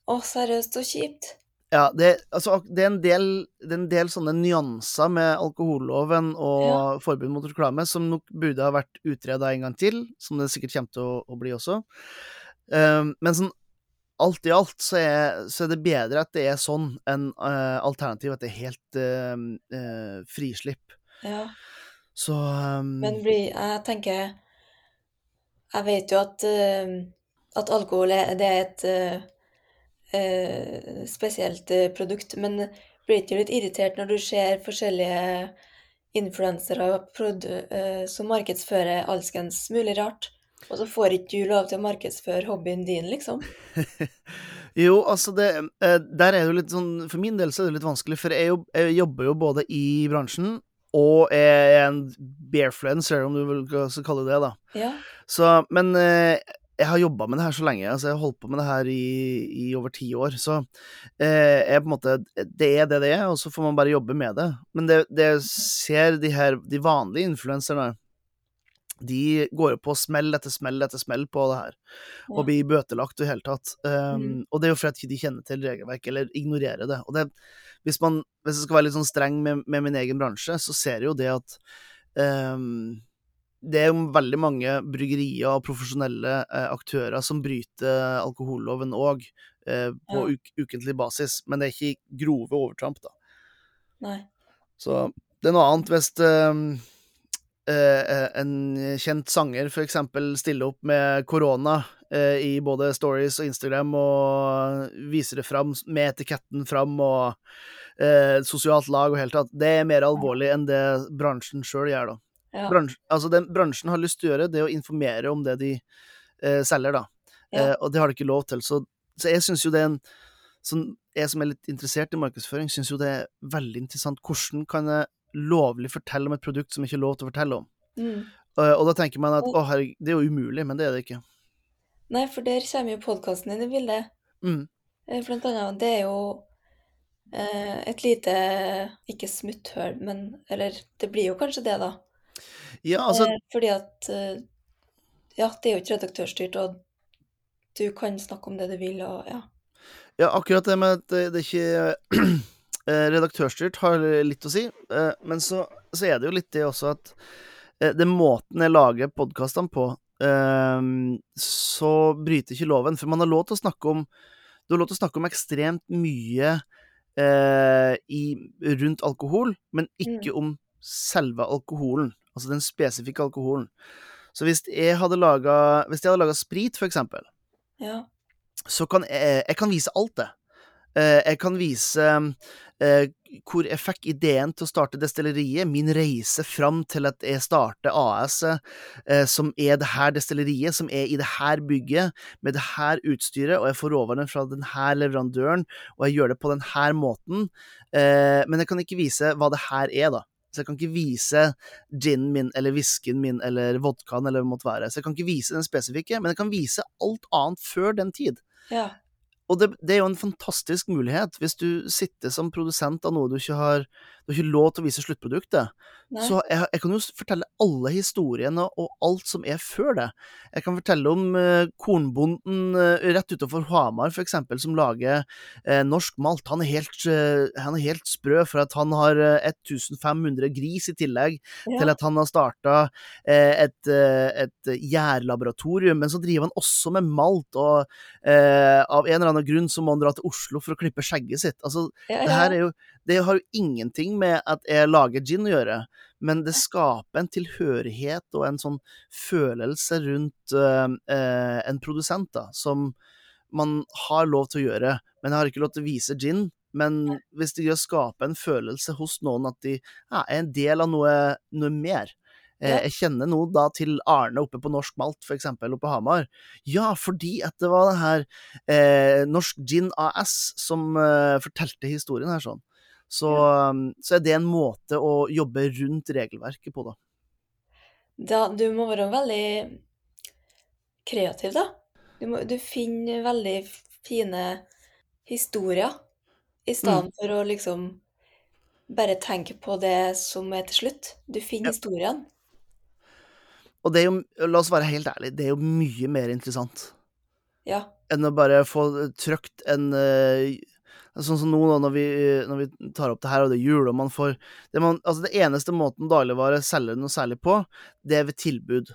Å, seriøst, så kjipt. Ja, det, altså, det, er en del, det er en del sånne nyanser med alkoholloven og forbud mot reklame som nok burde ha vært utreda en gang til, som det sikkert kommer til å, å bli også. Men sånn alt i alt så er, så er det bedre at det er sånn enn uh, alternativ at det er helt uh, uh, frislipp. Ja. Så um, Men bli, Jeg tenker Jeg vet jo at, eh, at alkohol er, det er et eh, eh, spesielt eh, produkt, men blir ikke litt irritert når du ser forskjellige influensere eh, som markedsfører alskens mulig rart? Og så får ikke du lov til å markedsføre hobbyen din, liksom? jo, altså det eh, Der er det jo litt sånn For min del så er det litt vanskelig, for jeg, jeg jobber jo både i bransjen og er en bearfluencer, om du vil kalle det det, da. Ja. Så, men eh, jeg har jobba med det her så lenge. altså Jeg har holdt på med det her i, i over ti år. Så eh, jeg på en måte Det er det det er, og så får man bare jobbe med det. Men det, det ser de her de vanlige influenserne de går på smell etter smell etter smell på det her, og blir bøtelagt i hele tatt. Um, mm. Og det er jo fordi de ikke kjenner til regelverket, eller ignorerer det. Og det, hvis, man, hvis jeg skal være litt sånn streng med, med, min egen bransje, så ser jeg jo det at um, det er jo veldig mange bryggerier og profesjonelle eh, aktører som bryter alkoholloven òg, eh, på ja. uk ukentlig basis, men det er ikke grove overtramp, da. Nei. Så det er noe annet hvis eh, Eh, en kjent sanger f.eks. stiller opp med korona eh, i både stories og Instagram og viser det fram med etiketten fram og eh, sosialt lag og helt tatt, det er mer alvorlig enn det bransjen sjøl gjør, da. Ja. Bransjen, altså den bransjen har lyst til å gjøre, det å informere om det de eh, selger, da. Ja. Eh, og det har de ikke lov til. Så, så jeg syns jo det er en sånn, Jeg som er litt interessert i markedsføring, syns jo det er veldig interessant. Hvordan kan jeg lovlig fortelle om et produkt som ikke er lov til å fortelle om. Mm. Og, og, da tenker man at å herregud, det er jo umulig, men det er det ikke. Nei, for der kommer jo podkasten inn i bildet. Mm. Eh, blant annet, det er jo eh, et lite Ikke smutthull, men Eller det blir jo kanskje det, da. Ja, altså... Eh, fordi at eh, Ja, det er jo ikke redaktørstyrt, og du kan snakke om det du vil, og ja. Ja, akkurat det med at det, det ikke Eh, redaktørstyrt har litt å si, eh, men så, så, er det jo litt det også at den det måten jeg lager podkastene på, så bryter ikke loven. For man har lov til å snakke om Du har lov til å snakke om ekstremt mye i, rundt alkohol, men ikke mm. om selve alkoholen. Altså den spesifikke alkoholen. Så Hvis jeg hadde laga sprit, for eksempel, ja. så kan jeg, jeg kan vise alt det. Jeg kan vise eh, hvor jeg fikk ideen til å starte destilleriet, min reise fram til at jeg starter AS-et, eh, som er det her destilleriet, som er i det her bygget, med det her utstyret, og jeg får råvarene fra den her leverandøren, og jeg gjør det på den her måten, eh, men jeg kan ikke vise hva det her er, da. Så jeg kan ikke vise ginen min, eller whiskyen min, eller vodkaen, eller hva det måtte være. Så jeg kan ikke vise den spesifikke, men jeg kan vise alt annet før den tid. Ja. Og det, det, er jo en fantastisk mulighet hvis du sitter som produsent av noe du ikke har Du har ikke lov til å vise sluttproduktet. Nei. Så jeg, jeg, kan jo fortelle alle historiene og alt som er før det. Jeg kan fortelle om eh, kornbonden eh, rett utenfor Hamar, f.eks., som lager eh, norsk malt. Han er, helt, han er, helt, sprø for at han har 1500 gris i tillegg ja. til at han har starta et, et gjærlaboratorium. Men så driver han også med malt, og av en eller annen grunn så må han dra til Oslo for å klippe skjegget sitt. Altså, ja, ja. det her er jo det har jo ingenting med at jeg lager gin å gjøre, men det skaper en tilhørighet og en sånn følelse rundt uh, uh, en produsent, da, som man har lov til å gjøre. Men jeg har ikke lov til å vise gin. Men hvis det greier å skape en følelse hos noen at de ja, er en del av noe, noe mer, ja. jeg kjenner noe da til Arne oppe på Norsk Malt, f.eks. oppe på Hamar. Ja, fordi at det var det her eh, Norsk Gin AS som eh, fortalte historien her sånn. Så, um, så, er det en måte å jobbe rundt regelverket på, da. da du må være veldig kreativ, da. Du, må, du finner veldig fine historier, i stedet mm. for å liksom bare tenke på det som er til slutt. Du finner ja. historiene. Og det er jo, la oss være helt ærlige, det er jo mye mer interessant ja. enn å bare få trykt en uh, Sånn som nå når vi, når vi, tar opp det her, og det er jul, og man får det, man, altså det eneste måten dagligvare selger noe særlig på, det er ved tilbud.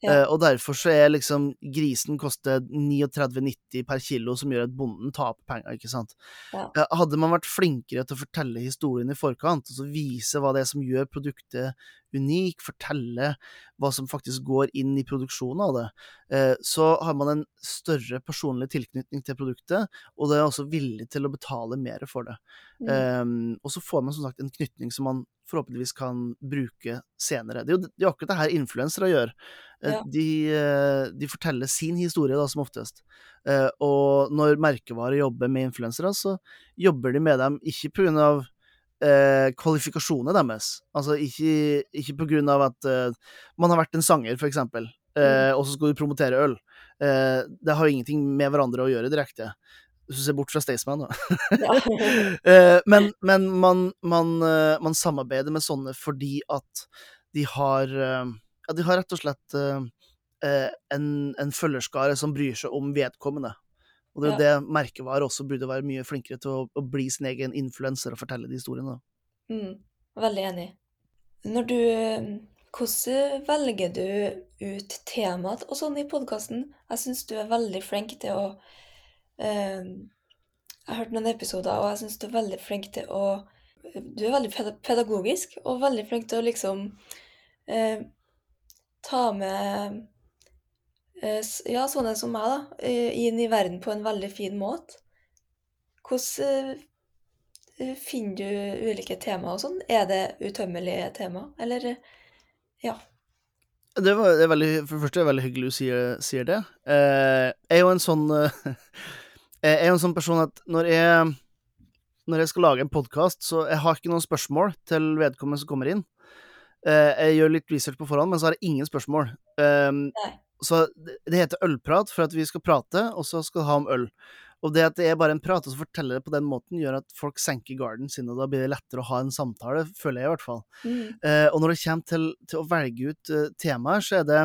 Ja. Uh, og derfor så er liksom grisen koster 39,90 per kilo, som gjør at bonden taper penger, ikke sant. Ja. Uh, hadde man vært flinkere til å fortelle historien i forkant, og så vise hva det er som gjør produktet unik, fortelle hva som faktisk går inn i produksjonen av det, uh, så har man en større personlig tilknytning til produktet, og det er også villig til å betale mer for det. Mm. Um, og så får man som sagt en knytning som man forhåpentligvis kan bruke senere. Det er jo det er akkurat det her influensere gjør. Eh, Ja. De, eh, de forteller sin historie, da, som oftest. Eh, Og når merkevarer jobber med influensere, så jobber de med dem ikke av eh, kvalifikasjonene deres. Altså ikke, ikke på grunn av at eh, man har vært en sanger, for eksempel, eh, og så skal du promotere øl. Eh, det har jo ingenting med hverandre å gjøre direkte. Hvis du ser bort fra Staysman, da. Eh, men men man, man, eh, man samarbeider med sånne fordi at de har Ja, de har rett og slett en, en følgerskare som bryr seg om vedkommende. Og det er jo det merkevarer også burde være mye flinkere til å, å bli sin egen influenser og fortelle de historiene. Mm, veldig enig. Når du Hvordan velger du ut temaet og sånn i podkasten? Jeg syns du er veldig flink til å eh, Jeg har hørt noen episoder, og jeg syns du er veldig flink til å Du er veldig pedagogisk og veldig flink til å liksom eh, ta med ja, sånne som meg, da, eh, inn i verden på en veldig fin måte. Hvordan eh, finner du ulike temaer og sånn? Er det utømmelige tema, eller eh, Ja. Det, var, det er veldig, for det første er det veldig hyggelig du sier, sier det. Eh, jeg er jo en sånn eh, Jeg er jo en sånn person at når jeg Når jeg skal lage en podkast, så jeg har ikke noen spørsmål til vedkommende som kommer inn. Eh, jeg gjør litt research på forhånd, men så har jeg ingen spørsmål. Eh, Nei. Så det, heter ølprat for at vi skal prate, og så skal det ha om øl. Og det at det er bare en prat, og så forteller det på den måten, gjør at folk senker garden sin, og da blir det lettere å ha en samtale, føler jeg i hvert fall. Mm. Eh, og når det kommer til, til å velge ut uh, temaer, så er det,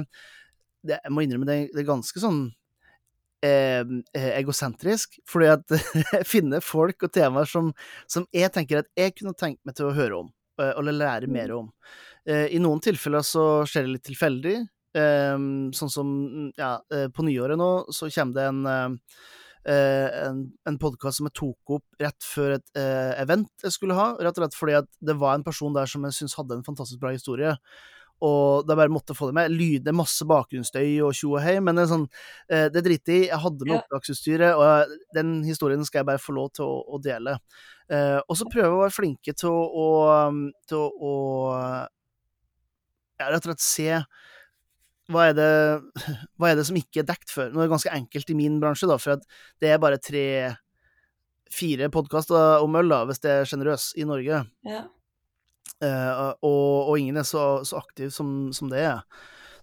det Jeg må innrømme det, det er ganske sånn eh, eh, egosentrisk, fordi at jeg finner folk og temaer som, som jeg tenker at jeg kunne tenkt meg til å høre om, eh, eller lære mer om. Eh, I noen tilfeller så skjer det litt tilfeldig. Eh, sånn som ja, eh, på nyåret nå så kommer det en eh, eh, en, en podkast som jeg tok opp rett før et event jeg skulle ha. Rett og slett fordi at det var en person der som jeg syns hadde en fantastisk bra historie. Og da bare måtte få det med. Lyder er masse bakgrunnsstøy og tjo og hei, men det er sånn Det driter jeg i. Jeg hadde med opptaksutstyret, og den historien skal jeg bare få lov til å, å dele. Eh, og så prøve å være flinke til å, å, til å, å ja, rett og slett se hva er, det, hva er det som ikke er dekt før? Nå er det ganske enkelt i min bransje, da, for at det er bare tre-fire podkaster om øl, da, hvis det er sjenerøs, i Norge. Ja. Uh, og, og ingen er så, så aktiv som, som det er.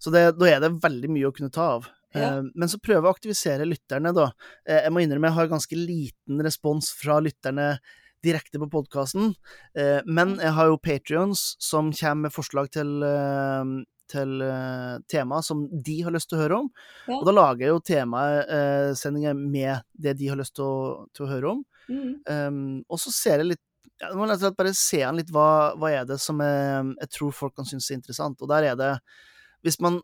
Så det, da er det veldig mye å kunne ta av. Ja. Uh, men så prøve å aktivisere lytterne, da. Uh, jeg må innrømme jeg har ganske liten respons fra lytterne direkte på podkasten, men jeg har jo Patrions som kommer med forslag til, til uh, tema som de har lyst til å høre om. Ja. Og da lager jeg jo temasendinger med det de har lyst til å, til å høre om. Mm. Um, og så ser jeg litt ja, må rett bare se an litt hva, hva er det som jeg, jeg tror folk kan synes er interessant. Og der er det Hvis man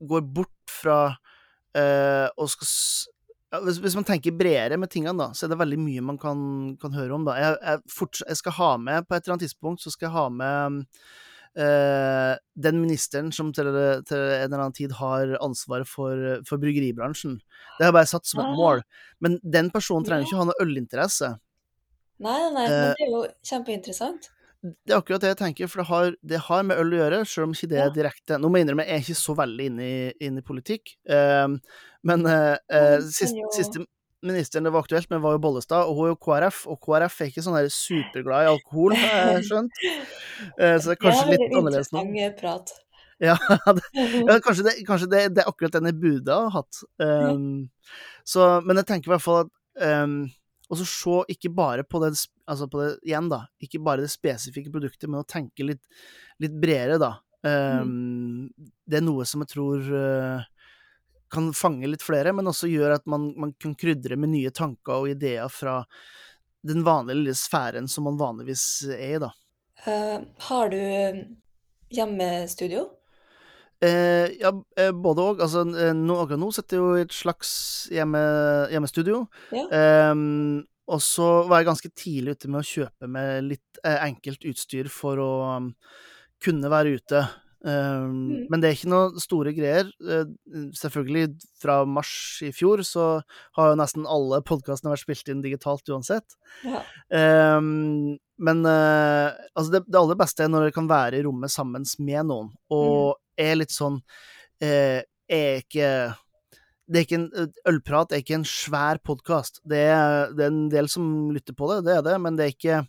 går bort fra uh, og skal ja, hvis, hvis man tenker bredere med tingene, da, så er det veldig mye man kan, kan høre om. da. Jeg, jeg, forts- jeg skal ha med, på et eller annet tidspunkt, så skal jeg ha med eh, den ministeren som til, til en eller annen tid har ansvaret for, for bryggeribransjen. Det har jeg bare satt som et Ah. mål. Men den personen trenger ikke ha noe ølinteresse. Nei, nei, nei, men Eh, det er jo kjempeinteressant. Det er akkurat det jeg tenker, for det har, det har med øl å gjøre, selv om ikke det er direkte Nå må jeg innrømme, jeg er ikke så veldig inne i, inn i politikk, eh, men eh, eh, men siste ministeren det var aktuelt med, var jo Bollestad, og hun er jo KrF, og KrF er ikke sånn der superglad i alkohol, har jeg skjønt. Eh, så det er kanskje litt er annerledes nå. interessant eh, prat. Ja, det, ja kanskje, det, kanskje det, det er akkurat den jeg burde ha hatt. Um, så, men jeg tenker i hvert fall at um, Og så se ikke bare på det, altså på det igjen, da. Ikke bare det spesifikke produktet, men å tenke litt, litt bredere, da. Um, Det er noe som jeg tror uh, kan fange litt flere, men også gjør at man, man kan krydre med nye tanker og ideer fra den vanlige lille sfæren som man vanligvis er i, da. Uh, har du hjemmestudio? Eh, ja, eh, både òg. Altså, eh, nå, akkurat nå sitter jeg jo i et slags hjemme, hjemmestudio. Ja. Ehm, og så var jeg ganske tidlig ute med å kjøpe med litt eh, enkelt utstyr for å um, kunne være ute. Um, Mm. Men det er ikke noe store greier. Uh, selvfølgelig, fra mars i fjor så har jo nesten alle podkastene vært spilt inn digitalt uansett. Ja. Um, men uh, altså det, det aller beste er når dere kan være i rommet sammen med noen, og er litt sånn uh, Er ikke det er ikke en, Ølprat er ikke en svær podkast. Det, det er en del som lytter på det, det er det, men det er ikke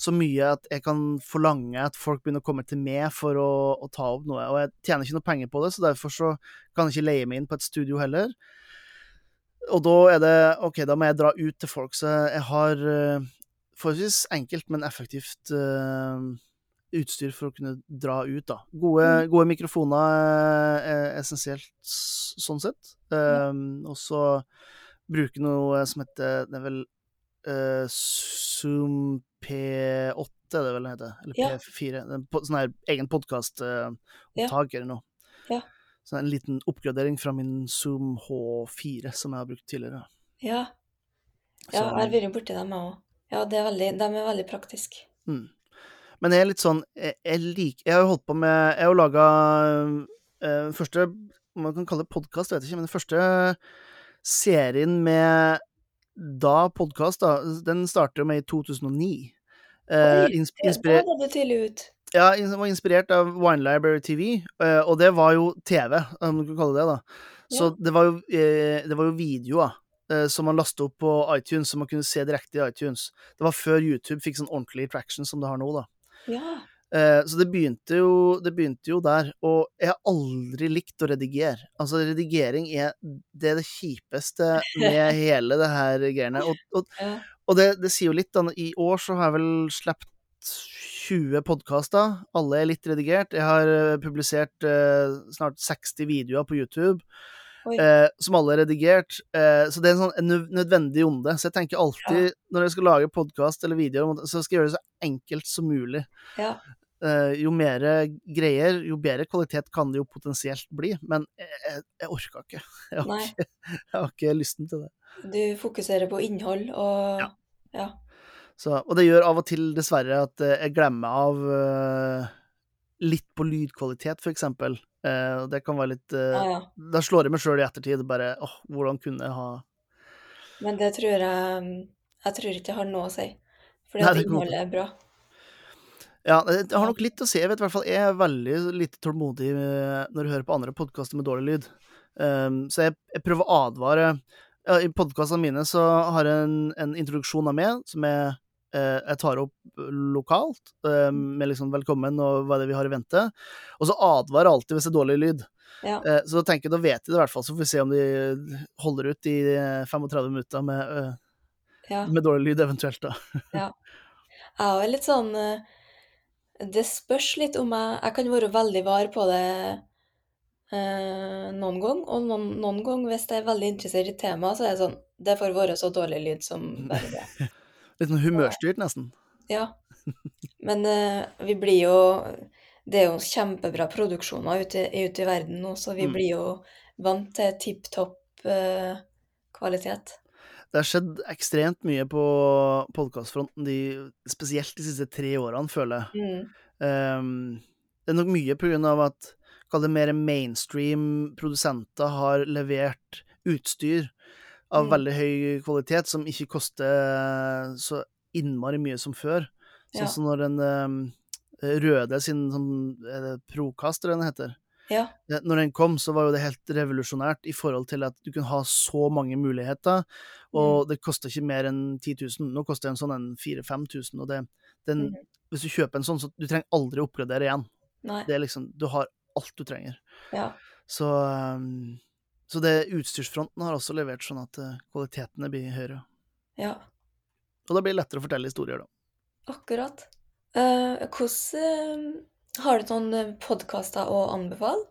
så mye at jeg kan forlange at folk begynner å komme til meg for å, å ta opp noe. Og jeg tjener ikke noe penger på det, så derfor så kan jeg ikke leie meg inn på et studio heller. Og da er det OK, da må jeg dra ut til folk, så jeg har forholdsvis enkelt, men effektivt eh, utstyr for å kunne dra ut, da. Gode, Mm. gode mikrofoner eh, er essensielt sånn sett. Um, og så bruke noe som heter Det er vel uh, Zoom P8, er det vel den heter? Eller Ja. P4. Er en sånn her egen podkastopptak eller noe. Ja. Så en liten oppgradering fra min Zoom H4 som jeg har brukt tidligere. Ja. ja, jeg har vært borti dem, jeg òg. Ja, er veldig, de er veldig praktiske. Mm. Men jeg er litt sånn Jeg, jeg liker Jeg har jo holdt på med Jeg har jo laga øh, første man kan kalle det podkast, vet jeg ikke, men den første serien med da podkast, da, den startet jo med i 2009. Eh, Oi, ins inspirert, Da var det tidlig ut. ja, den var inspirert av Wine Library TV, eh, og det var jo TV, om du kan kalle det det. da. Så Ja. det var jo, eh, det var jo videoer eh, som man lastet opp på iTunes, som man kunne se direkte i iTunes. Det var før YouTube fikk sånn ordentlig traction som det har nå, da. Ja. Eh, så det begynte, jo, det begynte jo der. Og jeg har aldri likt å redigere. Altså, redigering er det, det kjipeste med hele det her greiene. Og, og, ja. og det, det sier jo litt, da. I år så har jeg vel sluppet 20 podkaster. Alle er litt redigert. Jeg har eh, publisert eh, snart 60 videoer på YouTube. Eh, som alle er redigert. Eh, så det er en sånn nødvendig onde. Så jeg tenker alltid, når jeg skal lage podkast eller videoer, så skal jeg gjøre det så enkelt som mulig. ja. Eh, jo mer greier, jo bedre kvalitet kan det jo potensielt bli, men jeg, jeg, jeg orka ikke. Jeg har ikke. jeg har ikke lysten til det. Du fokuserer på innhold og Ja. ja. Så, og det gjør av og til dessverre at eh, jeg glemmer av eh, litt på lydkvalitet, for eksempel. Eh, det kan være litt eh, Ja, ja. Da slår jeg meg sjøl i ettertid bare åh, hvordan kunne jeg ha Men det tror jeg Jeg tror ikke det har noe å si. Fordi Nei, at innholdet er bra. Ja, det har nok litt å si. Jeg vet i hvert fall jeg er veldig lite tålmodig når jeg hører på andre podkaster med dårlig lyd. Um, så jeg, jeg prøver å advare I podkastene mine så har jeg en, en introduksjon av meg som eh, jeg tar opp lokalt, eh, med liksom 'velkommen' og hva er det vi har i vente. Og så advarer alltid hvis det er dårlig lyd. Ja. Eh, så da tenker jeg, da vet de det i hvert fall, så får vi se om de holder ut i eh, 35 minutter med, eh, ja. med dårlig lyd, eventuelt. da. Jeg er litt sånn eh, Det spørs litt om jeg Jeg kan være veldig var på det eh, noen gang, og noen, noen gang hvis jeg er veldig interessert i temaet, så er det sånn Det får være så dårlig lyd som bare det. Litt sånn humørstyrt, nesten. Ja. Men uh, vi blir jo Det er jo kjempebra produksjoner ute, ute i verden nå, så vi Mm. blir jo vant til tipp topp uh, kvalitet. Det har skjedd ekstremt mye på podkastfronten, spesielt de siste tre årene, føler jeg. Mm. Um, det er nok mye på grunn av at kall det mer mainstream produsenter har levert utstyr av Mm. veldig høy kvalitet, som ikke koster så innmari mye som før. Sånn som når den ehm, røde sin sånn er det Procaster den heter. Ja. Når den kom, så var jo det helt revolusjonært i forhold til at du kunne ha så mange muligheter, Mm. og det kosta ikke mer enn 10 000. Nå koster en sånn en 4000-5000, og det, den, mm. hvis du kjøper en sånn, så du trenger aldri å oppgradere igjen. Nei. Det er liksom, du har alt du trenger. Ja. Så, um, så det utstyrsfronten har også levert sånn at uh, kvalitetene blir høyere. Ja. Og da blir det lettere å fortelle historier, da. Akkurat. Uh, hvordan uh, Har du noen podkaster å anbefale?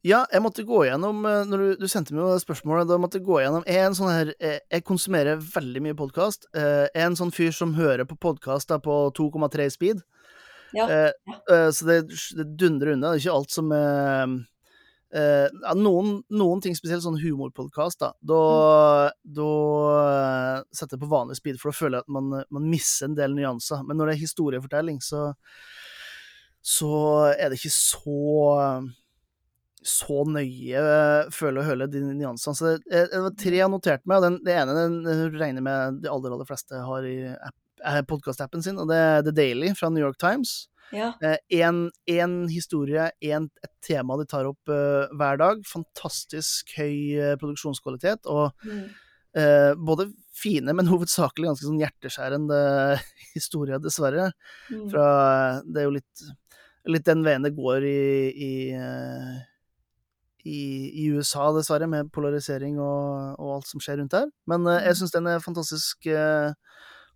Ja, jeg måtte gå gjennom uh, Når du, du sendte meg det spørsmålet, da måtte jeg gå gjennom en sånn her Jeg, jeg konsumerer veldig mye podkast. er en sånn fyr som hører på podkaster på 2,3 speed. Ja. Eh, eh, så det, det dundrer unna. Det er ikke alt som er eh, ja, noen, noen ting, spesielt sånn humorpodkast, da, da, da uh, setter jeg på vanlig speed, for da føler jeg at man, man misser en del nyanser. Men når det er historiefortelling, så så er det ikke så så nøye, føler og hører de nyansene. Så det, det var tre jeg noterte meg, og den, det ene den regner med de aller, aller fleste har i podkast-appen sin, og det er The Daily fra New York Times. Ja. Én uh, historie, en, et tema de tar opp uh, hver dag. Fantastisk høy uh, produksjonskvalitet. Og Mm. både fine, men hovedsakelig ganske sånn hjerteskjærende historier, dessverre. Mm. Fra, det er jo litt, litt den veien det går i, i, i, i USA, dessverre, med polarisering og, og, alt som skjer rundt der. Men jeg syns den er fantastisk,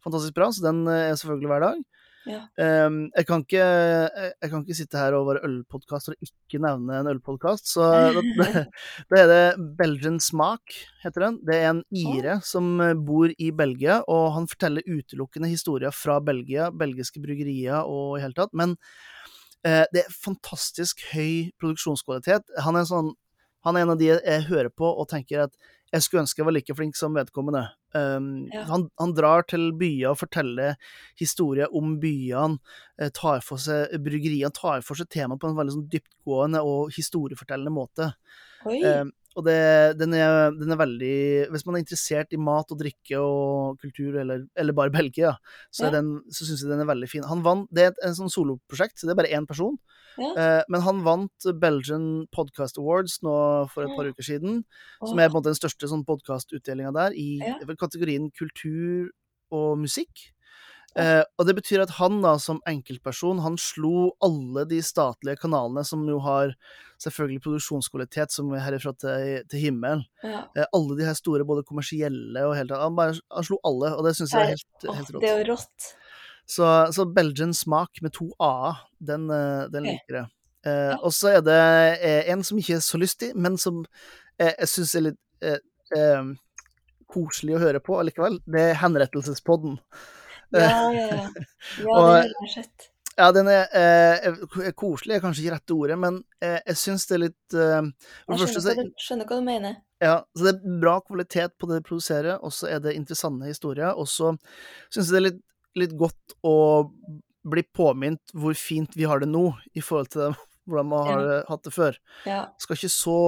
fantastisk bra, så den er selvfølgelig hver dag. Ja. Um, jeg, kan ikke, jeg, jeg, kan ikke sitte her og være ølpodkast og ikke nevne en ølpodkast, så det, er det Belgian Smak, heter den. Det er en ire som bor i Belgia, og han forteller utelukkende historier fra Belgia, belgiske bryggerier og i hele tatt. Men uh, det er fantastisk høy produksjonskvalitet. Han er, sånn, han er en av de jeg hører på og tenker at jeg skulle ønske jeg var like flink som vedkommende. Um, Ja. han, han drar til byer og forteller historier om byene, eh, tar for seg bryggeriene, tar for seg temaet på en veldig sånn dyptgående og historiefortellende måte. Oi. Um, og det, den, er, den er veldig Hvis man er interessert i mat og drikke og kultur, eller, eller bare Belgia, så, Ja. så syns jeg den er veldig fin. Han vant, Det er et, sånn soloprosjekt, så det er bare én person. Ja. Eh, men han vant Belgian Podcast Awards nå for et par uker siden, som er på en måte den største sånn podkastutdelinga der, i kategorien kultur og musikk. Eh, og det betyr at han da, som enkeltperson, han slo alle de statlige kanalene, som jo har selvfølgelig produksjonskvalitet som er herifra til, til himmelen. Ja. Eh, alle de her store, både kommersielle og hele tatt. Han bare han slo alle, og det syns jeg er helt, helt rått. det er jo rått. Så, så Belgian Smak med to a-er, den, eh, den liker jeg. Eh, Ja. Og så er det eh, en som ikke er så lystig, men som eh, jeg syns er litt koselig å høre på allikevel. Det er Henrettelsespodden. Ja, ja, ja. Ja, har jeg sett. Ja, den er eh, koselig, er kanskje ikke rette ordet, men eh, jeg syns det er litt eh, Jeg skjønner, første hva, du, skjønner hva du mener. Ja, så det er bra kvalitet på det de produserer, og så er det interessante historier. Og så syns jeg det er litt, litt godt å bli påminnet hvor fint vi har det nå, i forhold til det, hvordan man har Ja. hatt det før. Ja. Skal ikke så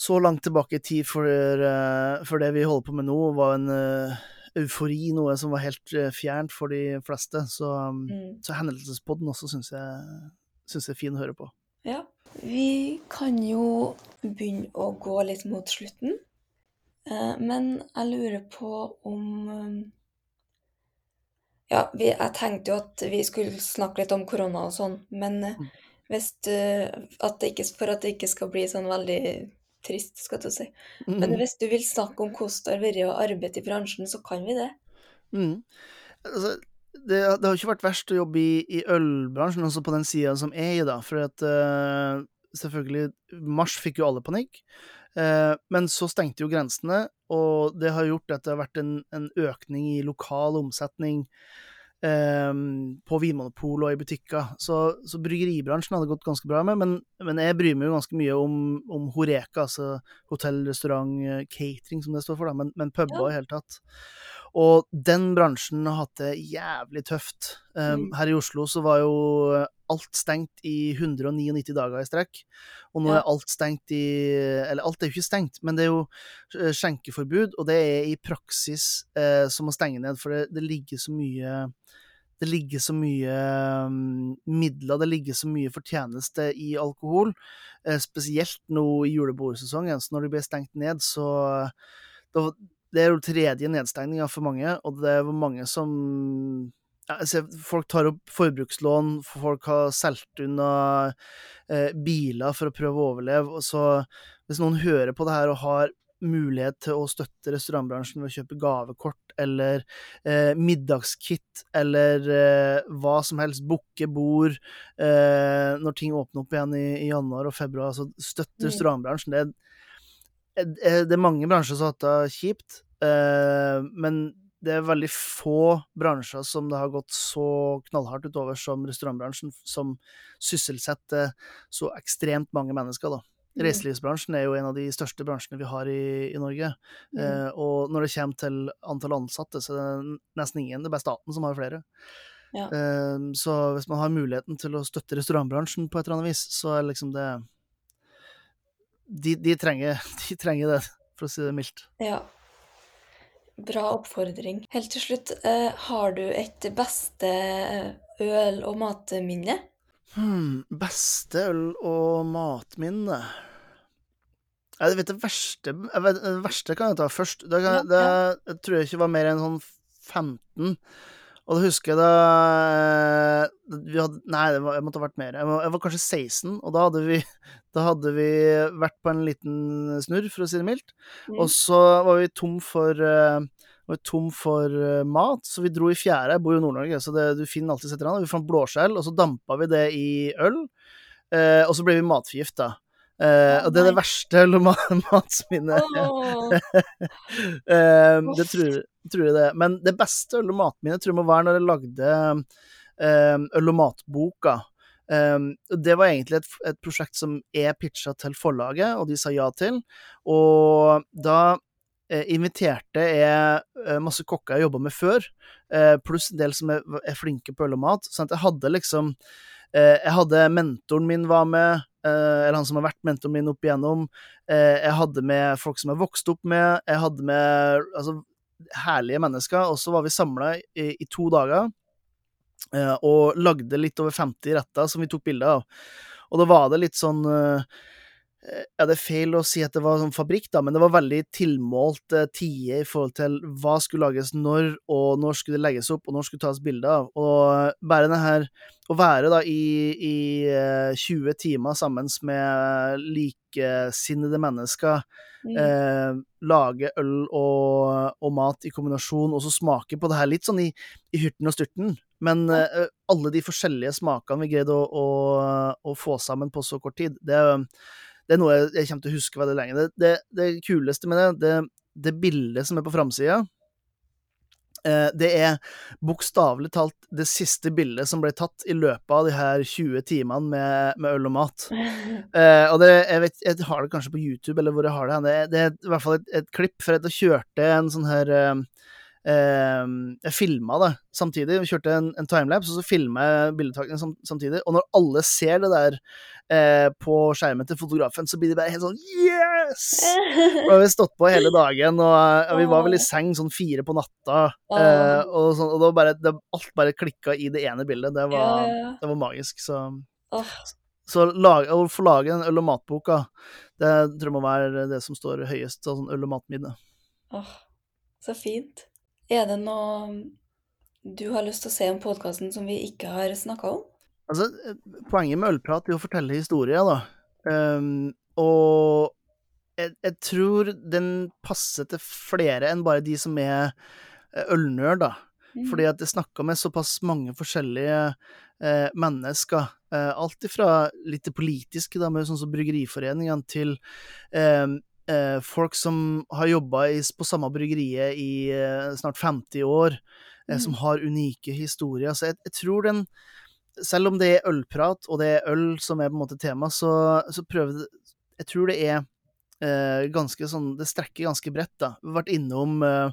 så langt tilbake i tid for, eh, for det vi holder på med nå, var en eh, eufori, noe som var helt eh, fjernt for de fleste. Så, Mm. så hendelsespodden også syns jeg, synes jeg er fin å høre på. ja. Vi kan jo begynne å gå litt mot slutten. Eh, Men jeg lurer på om eh, Ja, jeg tenkte jo at vi skulle snakke litt om korona og sånn, men Mm. hvis du, at det ikke, for at det ikke skal bli sånn veldig trist, skal du si. Men Mm. hvis du vil snakke om hvordan det har vært å arbeide i bransjen, så kan vi det. Mm. Altså, det, det har ikke vært verst å jobbe i, i ølbransjen, også på den sida som er i, da. For at uh, selvfølgelig Mars fikk jo alle panikk. Eh, men så stengte jo grensene, og det har gjort at det har vært en, en økning i lokal omsetning på Vinmonopol og i butikker. Så, så bryggeribransjen hadde gått ganske bra med, men, men jeg bryr meg jo ganske mye om, om Horeka, altså hotell, restaurant, eh, catering, som det står for, da, men, men puber Ja. i hele tatt. Og den bransjen har hatt det jævlig tøft. Um, Mm. her i Oslo så var jo alt stengt i 199 dager i strekk. Og nå Ja. er alt stengt i Eller alt er jo ikke stengt, men det er jo eh, skjenkeforbud, og det er i praksis eh, som å stenge ned, for det, det ligger så mye det ligger så mye um, midler, det ligger så mye fortjeneste i alkohol. Eh, spesielt nå i julebordsesongen. Så når det blir stengt ned, så da, Det er jo tredje nedstengninga for mange, og det er mange som ja, ser Folk tar opp forbrukslån, folk har solgt unna eh, biler for å prøve å overleve. og Så hvis noen hører på det her og har mulighet til å støtte restaurantbransjen ved å kjøpe gavekort eller eh, middagskit eller eh, hva som helst, booke bord eh, når ting åpner opp igjen i, i januar og februar. Altså støtte Mm. restaurantbransjen. Det er, det er mange bransjer som har hatt det kjipt, eh, men det er veldig få bransjer som det har gått så knallhardt utover som restaurantbransjen, som sysselsetter så ekstremt mange mennesker, da. Mm. Reiselivsbransjen er jo en av de største bransjene vi har i, i Norge. Mm. Eh, og når det kommer til antall ansatte, så er det nesten ingen. Det er bare staten som har flere. Ja. Eh, så hvis man har muligheten til å støtte restaurantbransjen på et eller annet vis, så er liksom det De, de, trenger, de trenger det, for å si det mildt. Ja. Bra oppfordring. Helt til slutt, eh, har du et beste øl- og matminne? Hmm, beste øl- og matminne Jeg vet det verste vet, Det verste kan jeg ta først. Det, kan, det jeg tror jeg ikke var mer enn sånn 15. Og da husker jeg da eh, vi hadde, Nei, det var, jeg måtte ha vært mer. Jeg var, jeg var kanskje 16, og da hadde vi Da hadde vi vært på en liten snurr, for å si det mildt. Mm. Og så var vi tom for eh, var tom for eh, mat, så vi dro i fjæra. Jeg bor jo i Nord-Norge, så det, du finner alltid et eller annet. Vi fant blåskjell, og så dampa vi det i øl. Eh, og så ble vi matforgifta. Å, og det er det verste øl- og ma- matsminnet. Åh, Eh, det tror, tror jeg det. Men det beste øl- og matminnet tror jeg må være når jeg lagde eh, øl- og matboka. Um, det var egentlig et, et prosjekt som jeg pitcha til forlaget, og de sa ja til. Og da eh, inviterte jeg eh, masse kokker jeg jobba med før, eh, pluss en del som er, er flinke på øl og mat. Sånn at jeg hadde liksom eh, Jeg hadde mentoren min var med, eller han som har vært mentoren min opp igjennom. Eh, jeg hadde med folk som jeg vokste opp med. Jeg hadde med altså, herlige mennesker. Og så var vi samla i, i to dager eh, og lagde litt over 50 retter som vi tok bilde av. Og da var det litt sånn eh, Ja, det er feil å si at det var sånn fabrikk, da, men det var veldig tilmålt eh, tider i forhold til hva skulle lages når, og når skulle det legges opp, og når skulle tas bilde av. Og bare det her Å være da i, i eh, 20 timer sammen med likesinnede mennesker, mm. eh, lage øl og, og mat i kombinasjon, og så smake på det her litt sånn i, i hyrten og styrten. Men eh, alle de forskjellige smakene vi greide å, å, å få sammen på så kort tid, det, det er noe jeg, jeg kommer til å huske veldig lenge. Det, det, det kuleste med det, det, det bildet som er på framsida, eh, det er bokstavelig talt det siste bildet som ble tatt i løpet av de her 20 timene med, med øl og mat. Eh, og det, jeg, vet, jeg har det kanskje på YouTube, eller hvor jeg har det. hen. Det, er i hvert fall et, et klipp, for jeg kjørte en sånn her eh, Jeg filma det samtidig. Vi kjørte en, en timelapse, og så filma jeg bildetakene sam, samtidig. Og når alle ser det der eh, på skjermen til fotografen, så blir de bare helt sånn Yes! Da har vi stått på hele dagen, og og vi var vel i seng sånn fire på natta. Eh, og, sånn, og bare, det, alt bare klikka i det ene bildet. Det var, det var magisk. Så så lag, å få lage den øl- og matboka, det tror jeg må være det som står høyest av sånn øl- og matminne. åh, så fint. Er det noe du har lyst til å se om podkasten som vi ikke har snakka om? Altså, eh, poenget med ølprat er å fortelle historier, da. Um, og jeg, jeg tror den passer til flere enn bare de som er ølnør, da. Mm. Fordi at jeg snakka med såpass mange forskjellige eh, mennesker. Eh, alt ifra litt det politiske, da, med sånn som Bryggeriforeningene, til eh, eh, folk som har jobba på samme bryggeriet i eh, snart 50 år, eh, som Mm. har unike historier. Så jeg, jeg tror den Selv om det er ølprat, og det er øl som er på en måte tema, så, så prøver det Jeg tror det er eh, ganske sånn Det strekker ganske bredt, da. Vi har vært innom eh,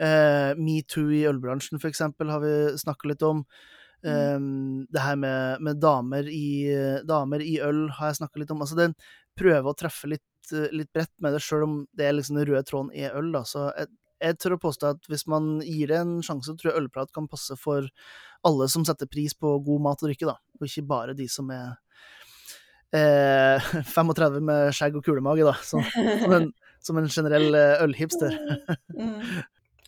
eh, metoo i ølbransjen, for eksempel, har vi snakka litt om. Um, det her med, med damer, i, damer i øl har jeg snakka litt om. Altså, den prøver å treffe litt, eh, litt bredt med det, sjøl om det er liksom den røde tråden i øl, da. Så jeg, jeg tør å påstå at hvis man gir det en sjanse, tror jeg ølprat kan passe for alle som setter pris på god mat og drikke, da. Og ikke bare de som er eh, 35 med skjegg og kulemage, da. Som, som, en, som en generell eh, ølhipster. Mm.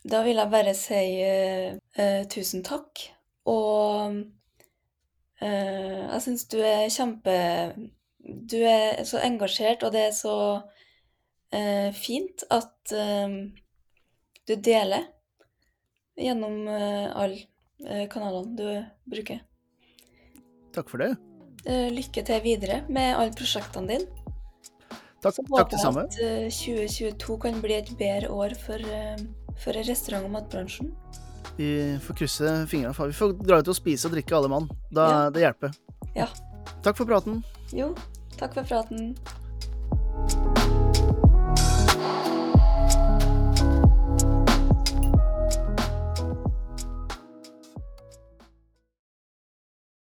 Da vil jeg bare si eh, eh, tusen takk. Og eh, jeg syns du er kjempe Du er så engasjert, og det er så eh, fint at eh, du deler gjennom eh, alle eh, kanalene du bruker. Takk for det. Eh, lykke til videre med alle prosjektene dine. Takk, Så takk det samme. at eh, 2022 kan bli et bedre år for, eh, for restaurant- og matbransjen. Vi får krysse fingrene for Vi får dra ut og spise og drikke alle mann. Da, Ja. Det hjelper. Ja. Takk for praten. Jo, takk for praten.